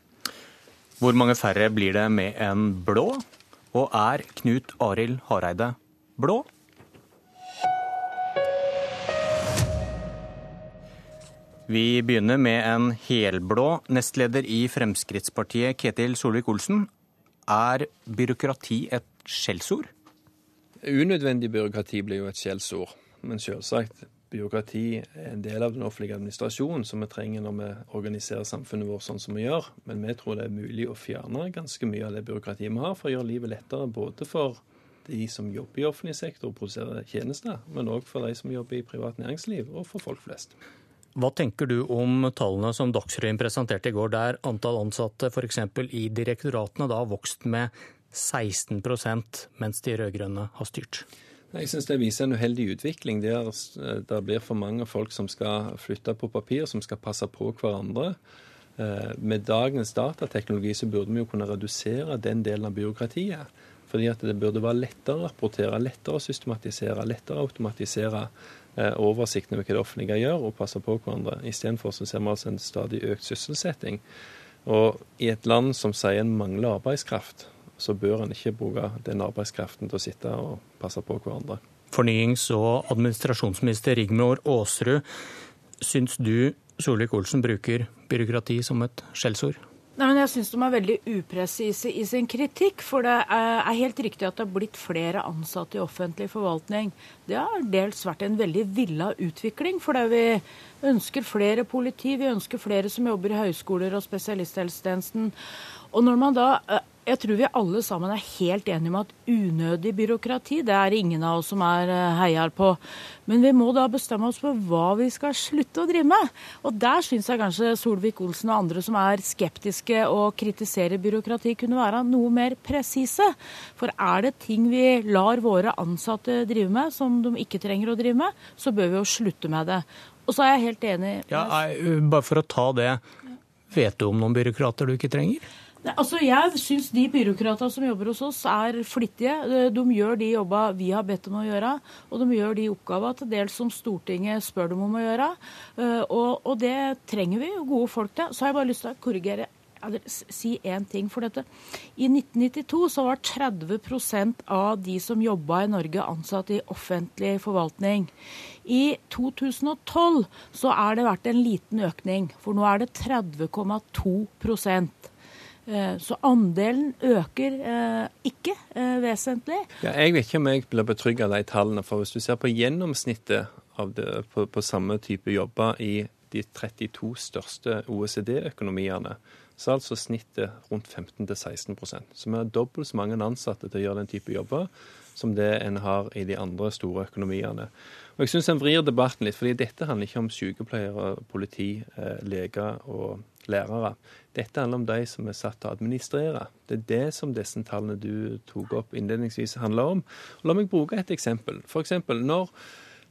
Hvor mange færre blir det med en blå? Og er Knut Arild Hareide blå? Vi begynner med en helblå nestleder i Fremskrittspartiet, Ketil Solvik-Olsen. Er byråkrati et skjellsord? Unødvendig byråkrati blir jo et skjellsord. Men selvsagt, byråkrati er en del av den offentlige administrasjonen som vi trenger når vi organiserer samfunnet vårt sånn som vi gjør. Men vi tror det er mulig å fjerne ganske mye av det byråkratiet vi har, for å gjøre livet lettere både for de som jobber i offentlig sektor og produserer tjenester, men òg for de som jobber i privat næringsliv, og for folk flest. Hva tenker du om tallene som Dagsrevyen presenterte i går, der antall ansatte f.eks. i direktoratene da har vokst med 16 mens de rød-grønne har styrt? Jeg syns det viser en uheldig utvikling der det blir for mange folk som skal flytte på papir, som skal passe på hverandre. Eh, med dagens datateknologi så burde vi jo kunne redusere den delen av byråkratiet. Fordi at det burde være lettere å rapportere, lettere å systematisere, lettere å automatisere eh, oversikten over hva det offentlige gjør, og passe på hverandre. Istedenfor så ser vi altså en stadig økt sysselsetting. Og i et land som sier en mangler arbeidskraft, så bør en ikke bruke den arbeidskraften til å sitte og passe på hverandre. Fornyings- og administrasjonsminister Rigmor Aasrud, syns du Solvik-Olsen bruker byråkrati som et skjellsord? Nei, men Jeg syns de er veldig upresise i sin kritikk. For det er helt riktig at det har blitt flere ansatte i offentlig forvaltning. Det har dels vært en veldig villa utvikling. For vi ønsker flere politi, vi ønsker flere som jobber i høyskoler og spesialisthelsetjenesten. Og når man da jeg tror vi alle sammen er helt enige om at unødig byråkrati, det er ingen av oss som er eh, heier på. Men vi må da bestemme oss for hva vi skal slutte å drive med. Og der syns jeg kanskje Solvik-Olsen og andre som er skeptiske og kritiserer byråkrati, kunne være noe mer presise. For er det ting vi lar våre ansatte drive med som de ikke trenger å drive med, så bør vi jo slutte med det. Og så er jeg helt enig Ja, Bare for å ta det. Vet du om noen byråkrater du ikke trenger? Altså, Jeg syns de byråkratene som jobber hos oss er flittige. De gjør de jobba vi har bedt dem å gjøre, og de gjør de oppgavene til dels som Stortinget spør dem om å gjøre. Eh, og, og det trenger vi gode folk til. Så har jeg bare lyst til å korrigere si én ting for dette. I 1992 så var 30% av de som jobba i Norge, ansatt i offentlig forvaltning. I 2012 så er det vært en liten økning, for nå er det 30,2 Eh, så andelen øker eh, ikke eh, vesentlig. Ja, jeg vet ikke om jeg blir betrygget av de tallene. For hvis du ser på gjennomsnittet det, på, på, samme type jobber i de 32 største OECD-økonomiene, så er altså snittet rundt 15-16 Så vi har dobbelt så mange ansatte til å gjøre den type jobber som det en har i de andre store økonomiene. Og jeg syns en vrir debatten litt, fordi dette handler ikke om sykepleiere, politi, leger og lærere. Dette handler om de som er satt til å administrere. Det er det som disse tallene du tok opp innledningsvis handler om. la meg bruke et eksempel. For eksempel, når,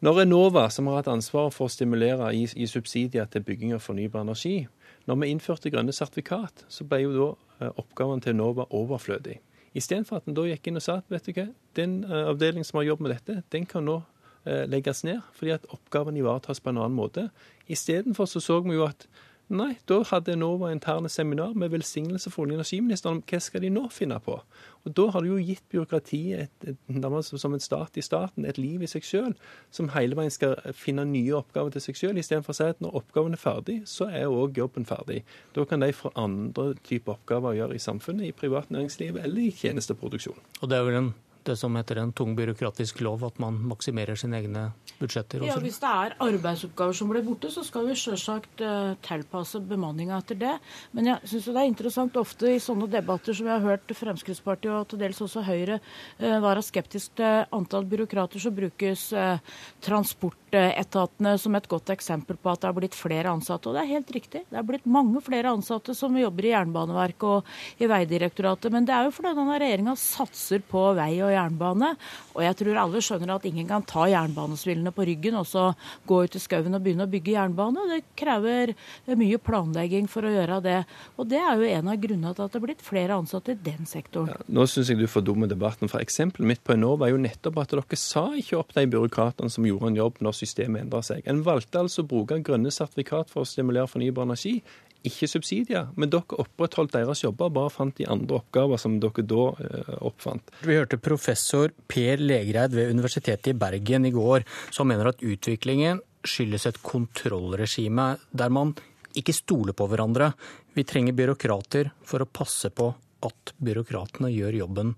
når Enova, som har hatt ansvaret for å stimulere i, i subsidier til bygging av fornybar energi, når vi innførte grønne sertifikat, så ble jo da eh, oppgaven til Enova overflødig. Istedenfor at en da gikk inn og sa at vet du hva, den uh, avdelingen som har jobbet med dette, den kan nå uh, legges ned, fordi at oppgaven ivaretas på en annen måte. Istedenfor så så vi jo at Nei, da hadde Enova interne seminar med velsignelse fra olje- og energiministeren om hva skal de nå finne på. Og Da har du jo gitt byråkratiet et, et, som en stat i staten et liv i seg sjøl, som hele veien skal finne nye oppgaver til seg sjøl, istedenfor å si at når oppgaven er ferdig, så er òg jobben ferdig. Da kan de få andre typer oppgaver å gjøre i samfunnet, i privat næringsliv eller i tjenesteproduksjon. Og det er vel en det som heter en tung byråkratisk lov, at man maksimerer sine egne budsjetter? Også. Ja, Hvis det er arbeidsoppgaver som blir borte, så skal vi selvsagt uh, tilpasse bemanninga etter det. Men jeg syns det er interessant ofte i sånne debatter som vi har hørt Fremskrittspartiet og til dels også Høyre uh, være skeptisk til antall byråkrater, så brukes uh, transportetatene som et godt eksempel på at det har blitt flere ansatte. Og det er helt riktig. Det er blitt mange flere ansatte som jobber i Jernbaneverket og i Veidirektoratet. Men det er jo fordi denne regjeringa satser på vei og jernbane. Og jeg tror alle skjønner at ingen kan ta jernbanesvillene på ryggen og så gå ut i skauen og begynne å bygge jernbane. Det krever mye planlegging for å gjøre det. Og det er jo en av grunnene til at det er blitt flere ansatte i den sektoren. Ja, nå syns jeg du fordummer debatten. For eksempelet mitt på Enova er jo nettopp at dere sa ikke opp de byråkratene som gjorde en jobb når systemet endra seg. En valgte altså å bruke grønne sertifikat for å stimulere fornybar energi ikke subsidier. Men dere opprettholdt deres jobber, bare fant de andre oppgaver som dere da eh, oppfant. Vi hørte professor Per Legreid ved Universitetet i Bergen i går, som mener at utviklingen skyldes et kontrollregime der man ikke stoler på hverandre. Vi trenger byråkrater for å passe på at byråkratene gjør jobben.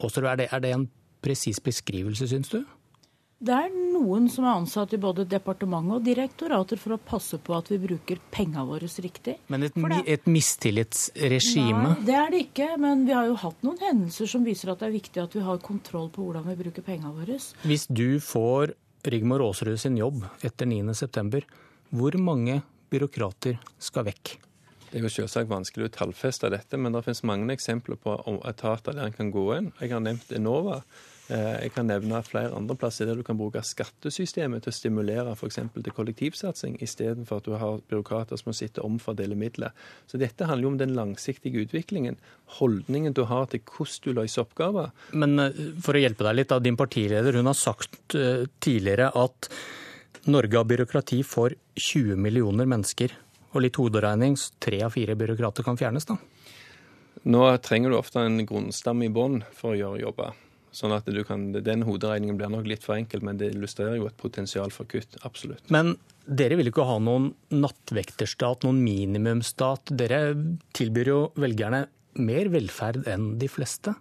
Også er det, er det en presis beskrivelse, syns du? Det er noen som er ansatt i både departement og direktorater for å passe på at vi bruker pengene våre riktig. Men et, et mistillitsregime? Nei, det er det ikke. Men vi har jo hatt noen hendelser som viser at det er viktig at vi har kontroll på hvordan vi bruker pengene våre. Hvis du får Rigmor Aasrud sin jobb etter 9.9, hvor mange byråkrater skal vekk? Det er jo selvsagt vanskelig å tallfeste dette, men det finnes mange eksempler på etater der en kan gå inn. Jeg har nevnt Enova. Eh, jeg kan nevne flere andre plasser der du kan bruke skattesystemet til å stimulere f.eks. til kollektivsatsing, istedenfor at du har byråkrater som må sitte og omfordele midler. Så dette handler jo om den langsiktige utviklingen. Holdningen du har til hvordan du løser oppgaver. Men eh, for å hjelpe deg litt, da, din partileder hun har sagt eh, tidligere at Norge har byråkrati for 20 millioner mennesker. Og litt hoderegning, tre av fire byråkrater kan fjernes, da. Nå trenger du ofte en grunnstamme i bånn for å gjøre jobber. Sånn at kan, Den hoderegningen blir nok litt for enkel, men det illustrerer jo et potensial for kutt. Absolutt. Men dere vil ikke ha noen nattvekterstat, noen minimumsstat. Dere tilbyr jo velgerne mer velferd enn de fleste.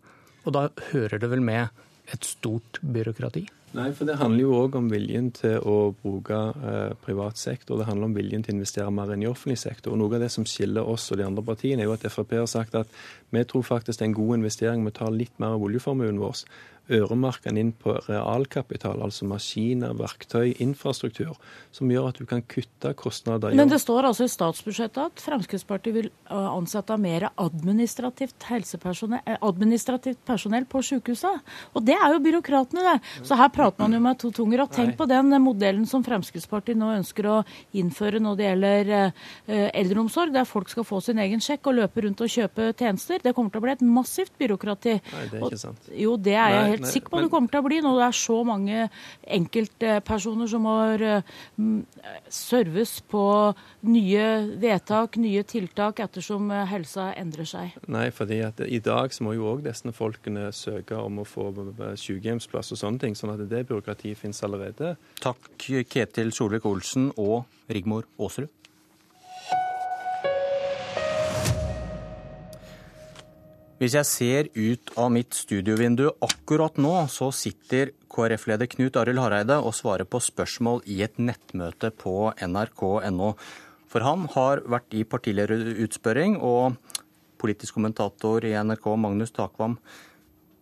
Og da hører det vel med et stort byråkrati? Nei, for det handler jo òg om viljen til å bruke eh, privat sektor. Det handler om viljen til å investere mer enn i offentlig sektor. Og Noe av det som skiller oss og de andre partiene, er jo at Frp har sagt at vi tror faktisk det er en god investering å ta litt mer av oljeformuen vår øremerke den inn på realkapital, altså maskiner, verktøy, infrastruktur, som gjør at du kan kutte kostnader. Men det står altså i statsbudsjettet at Fremskrittspartiet vil ansette mer administrativt, administrativt personell på sykehusene. Og det er jo byråkratene, det. Så her prater man jo med to tunger. Og tenk Nei. på den modellen som Fremskrittspartiet nå ønsker å innføre når det gjelder eldreomsorg, der folk skal få sin egen sjekk og løpe rundt og kjøpe tjenester. Det kommer til å bli et massivt byråkrati. Nei, det er ikke sant. Og, jo, det er jeg helt nei, sikker på men... det kommer til å bli når det er så mange enkeltpersoner som må uh, serves på nye vedtak, nye tiltak, ettersom eh, helsa endrer seg? Nei, fordi at i dag så må jo òg disse folkene søke om å få sykehjemsplass og sånne ting. sånn at det byråkratiet finnes allerede. Takk Ketil Solvik-Olsen og Rigmor Aasrud. Hvis jeg ser ut av mitt studiovindu akkurat nå, så sitter KrF-leder Knut Arild Hareide og svarer på spørsmål i et nettmøte på nrk.no. For han har vært i partilederutspørring, og politisk kommentator i NRK, Magnus Takvam,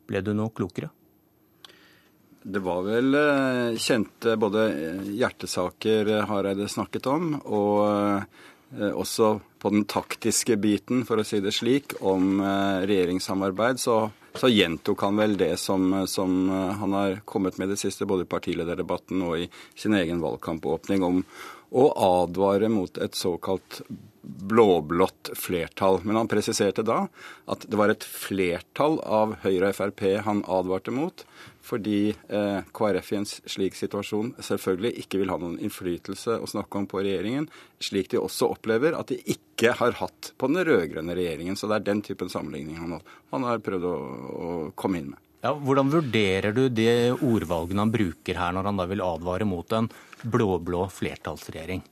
ble du noe klokere? Det var vel eh, kjente både hjertesaker Hareide snakket om, og eh, også på den taktiske biten, for å si det slik, om eh, regjeringssamarbeid, så, så gjentok han vel det som, som, eh, han har kommet med det siste, både i partilederdebatten og i sin egen valgkampåpning, om å advare mot et såkalt blå-blått flertall. Men han presiserte da at det var et flertall av Høyre og Frp han advarte mot, fordi eh, KrF i en slik situasjon selvfølgelig ikke vil ha noen innflytelse å snakke om på regjeringen, slik de også opplever at de ikke har hatt på den rød-grønne regjeringen. Så det er den typen sammenligning han, han har prøvd å, å komme inn med. Ja, hvordan vurderer du de ordvalgene han bruker her, når han da vil advare mot en blå-blå flertallsregjering?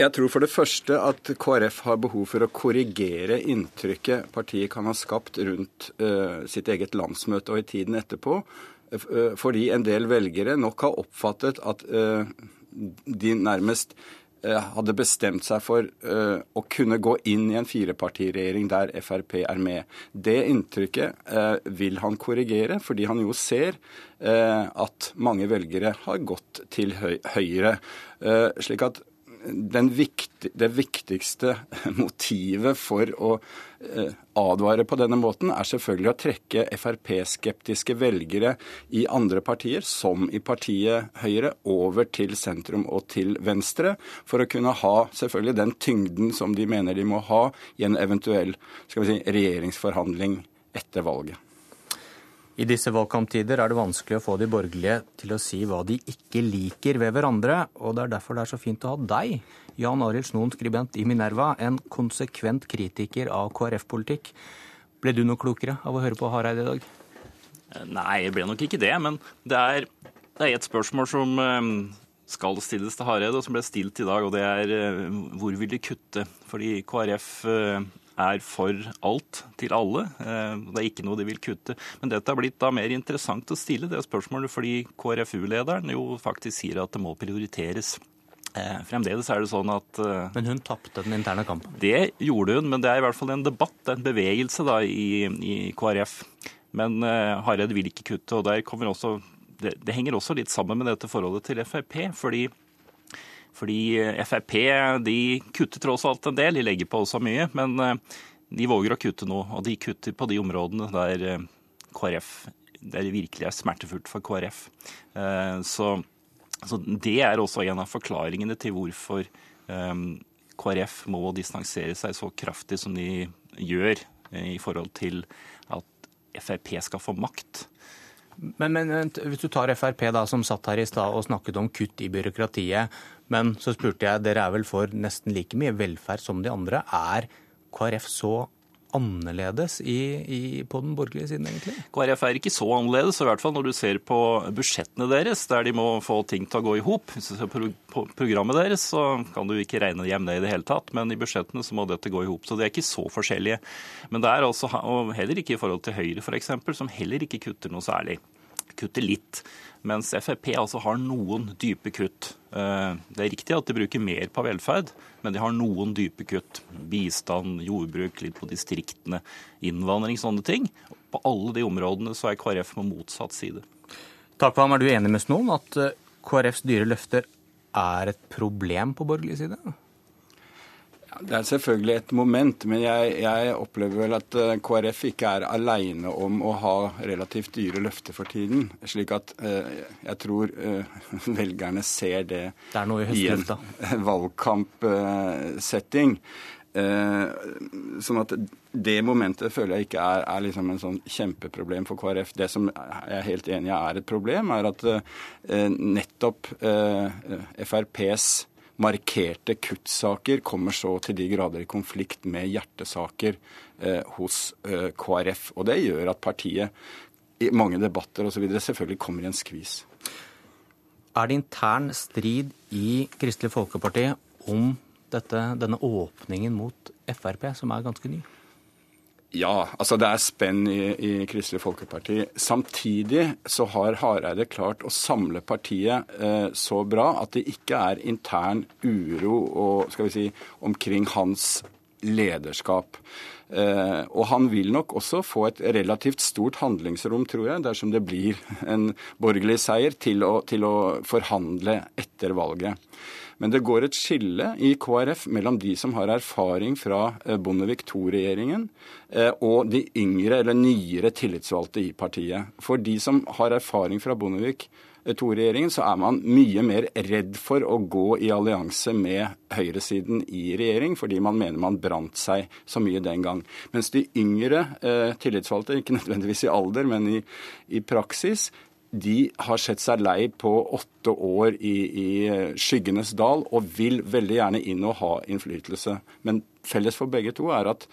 Jeg tror for det første at KrF har behov for å korrigere inntrykket partiet kan ha skapt rundt uh, sitt eget landsmøte og i tiden etterpå, uh, fordi en del velgere nok har oppfattet at uh, de nærmest hadde bestemt seg for å kunne gå inn i en firepartiregjering der Frp er med. Det inntrykket vil han korrigere, fordi han jo ser at mange velgere har gått til Høyre. slik at vikt, det viktigste motivet for å eh, advare på denne måten, er selvfølgelig å trekke Frp-skeptiske velgere i andre partier, som i partiet Høyre, over til sentrum og til venstre, for å kunne ha selvfølgelig den tyngden som de mener de må ha i en eventuell skal vi si, regjeringsforhandling etter valget. I disse valgkamptider er det vanskelig å få de borgerlige til å si hva de ikke liker ved hverandre, og det er derfor det er så fint å ha deg, Jan Arild Snoen, skribent i Minerva, en konsekvent kritiker av KrF-politikk. Ble du noe klokere av å høre på Hareide i dag? Nei, jeg ble nok ikke det, men det er, det et spørsmål som eh, skal stilles til Hareide, og som ble stilt i dag, og det er eh, hvor vil de kutte? Fordi KrF eh, er for alt til alle. Eh, det er ikke noe de vil kutte. Men dette er blitt da mer interessant å stille det spørsmålet fordi KrFU-lederen jo faktisk sier at det må prioriteres. Eh, fremdeles er det sånn at Men hun tapte den interne kampen? Det gjorde hun, men det er i hvert fall en debatt, en bevegelse da i, i KrF. Men Hareide vil ikke kutte, og der kommer også det, det, henger også litt sammen med dette forholdet til Frp. fordi fordi eh, Frp de kutter tross alt en del, de legger på også mye. Men eh, de våger å kutte nå, og de kutter på de områdene der eh, KrF der det virkelig er smertefullt for KrF. Så, så det er også en av forklaringene til hvorfor KrF må distansere seg så kraftig som de gjør i forhold til at Frp skal få makt. Men, men, hvis du tar Frp, da, som satt her i stad og snakket om kutt i byråkratiet. Men så spurte jeg, dere er vel for nesten like mye velferd som de andre. Er KrF så annerledes i, i, på den borgerlige siden, egentlig? KrF er ikke så annerledes, i hvert fall når du ser på budsjettene deres, der de må få ting til å gå i hop. Hvis du ser på programmet deres, så kan du ikke regne hjem det i det hele tatt, men i budsjettene så må dette gå i hop. Så de er ikke så forskjellige. Men det er altså, og heller ikke i forhold til Høyre f.eks., som heller ikke kutter noe særlig. Kutter litt. Mens Frp altså har noen dype kutt. Eh, det er riktig at de bruker mer på velferd, men de har noen dype kutt. Bistand, jordbruk, litt på distriktene, innvandring, sånne ting. På alle de områdene så er KrF på motsatt side. Takvam, er du enig med Snoen at eh, KrFs dyre løfter er et problem på borgerlig side? Det er selvfølgelig et moment, men jeg, jeg, opplever vel at eh, KrF ikke er aleine om å ha relativt dyre løfter for tiden. Slik at eh, jeg tror eh, velgerne ser det, det i en valgkampsetting. Eh, sånn at det momentet føler jeg ikke er, er liksom en sånn kjempeproblem for KrF. Det som jeg er helt enig i er et problem, er at nettopp FrPs markerte kuttsaker kommer så til de grader i konflikt med hjertesaker eh, hos eh, KrF. Og det gjør at partiet i mange debatter osv. Selvfølgelig kommer i en skvis. Er det intern strid i Kristelig Folkeparti om dette, denne åpningen mot Frp, som er ganske ny? Ja, altså det er spenn i, i, Kristelig Folkeparti. Samtidig så har Hareide klart å samle partiet eh, så bra at det ikke er intern uro og, skal vi si, omkring hans lederskap. Eh, og han vil nok også få et relativt stort handlingsrom, tror jeg, dersom det blir en borgerlig seier, til å, til å forhandle etter valget. Men det går et skille i KrF mellom de som har erfaring fra eh, Bondevik II-regjeringen, eh, og de yngre eller nyere tillitsvalgte i partiet. For de som har erfaring fra Bondevik II-regjeringen, så er man mye mer redd for å gå i allianse med høyresiden i regjering, fordi man mener man brant seg så mye den gang. Mens de yngre eh, tillitsvalgte, ikke nødvendigvis i alder, men i, i praksis, de har sett seg lei på åtte år i, i, skyggenes dal og vil veldig gjerne inn og ha innflytelse. Men felles for begge to er at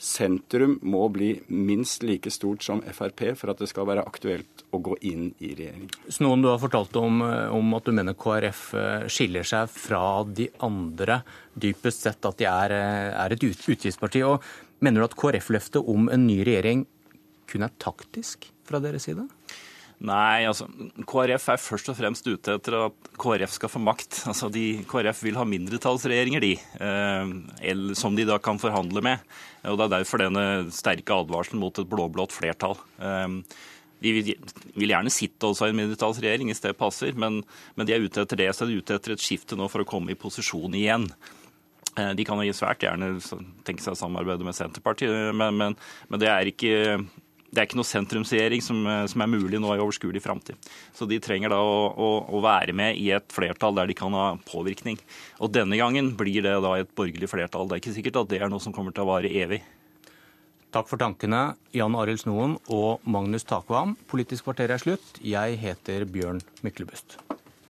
sentrum må bli minst like stort som Frp for at det skal være aktuelt å gå inn i regjering. Snoen, du har fortalt om, om at du mener KrF eh, skiller seg fra de andre, dypest sett at de er, eh, er et utgiftsparti. Og mener du at KrF-løftet om en ny regjering kun er taktisk fra deres side? Nei, altså KrF er først og fremst ute etter at KrF skal få makt. Altså de, KrF vil ha mindretallsregjeringer, de. Eh, som de da kan forhandle med. Og Det er derfor denne sterke advarselen mot et blå-blått flertall. Eh, vi vil, vil, gjerne sitte også i en mindretallsregjering hvis det passer, men, men, de er ute etter det. Så er de ute etter et skifte nå for å komme i posisjon igjen. Eh, de kan jo svært gjerne tenke seg å samarbeide med Senterpartiet, men, men, men det er ikke det er ikke noe sentrumsregjering som, eh, som, er mulig nå i overskuelig framtid. Så de trenger da å, å, å, være med i et flertall der de kan ha påvirkning. Og denne gangen blir det da et borgerlig flertall. Det er ikke sikkert at det er noe som kommer til å vare evig. Takk for tankene, Jan Arild Snoen og Magnus Takvam. Politisk kvarter er slutt. Jeg heter Bjørn Myklebust.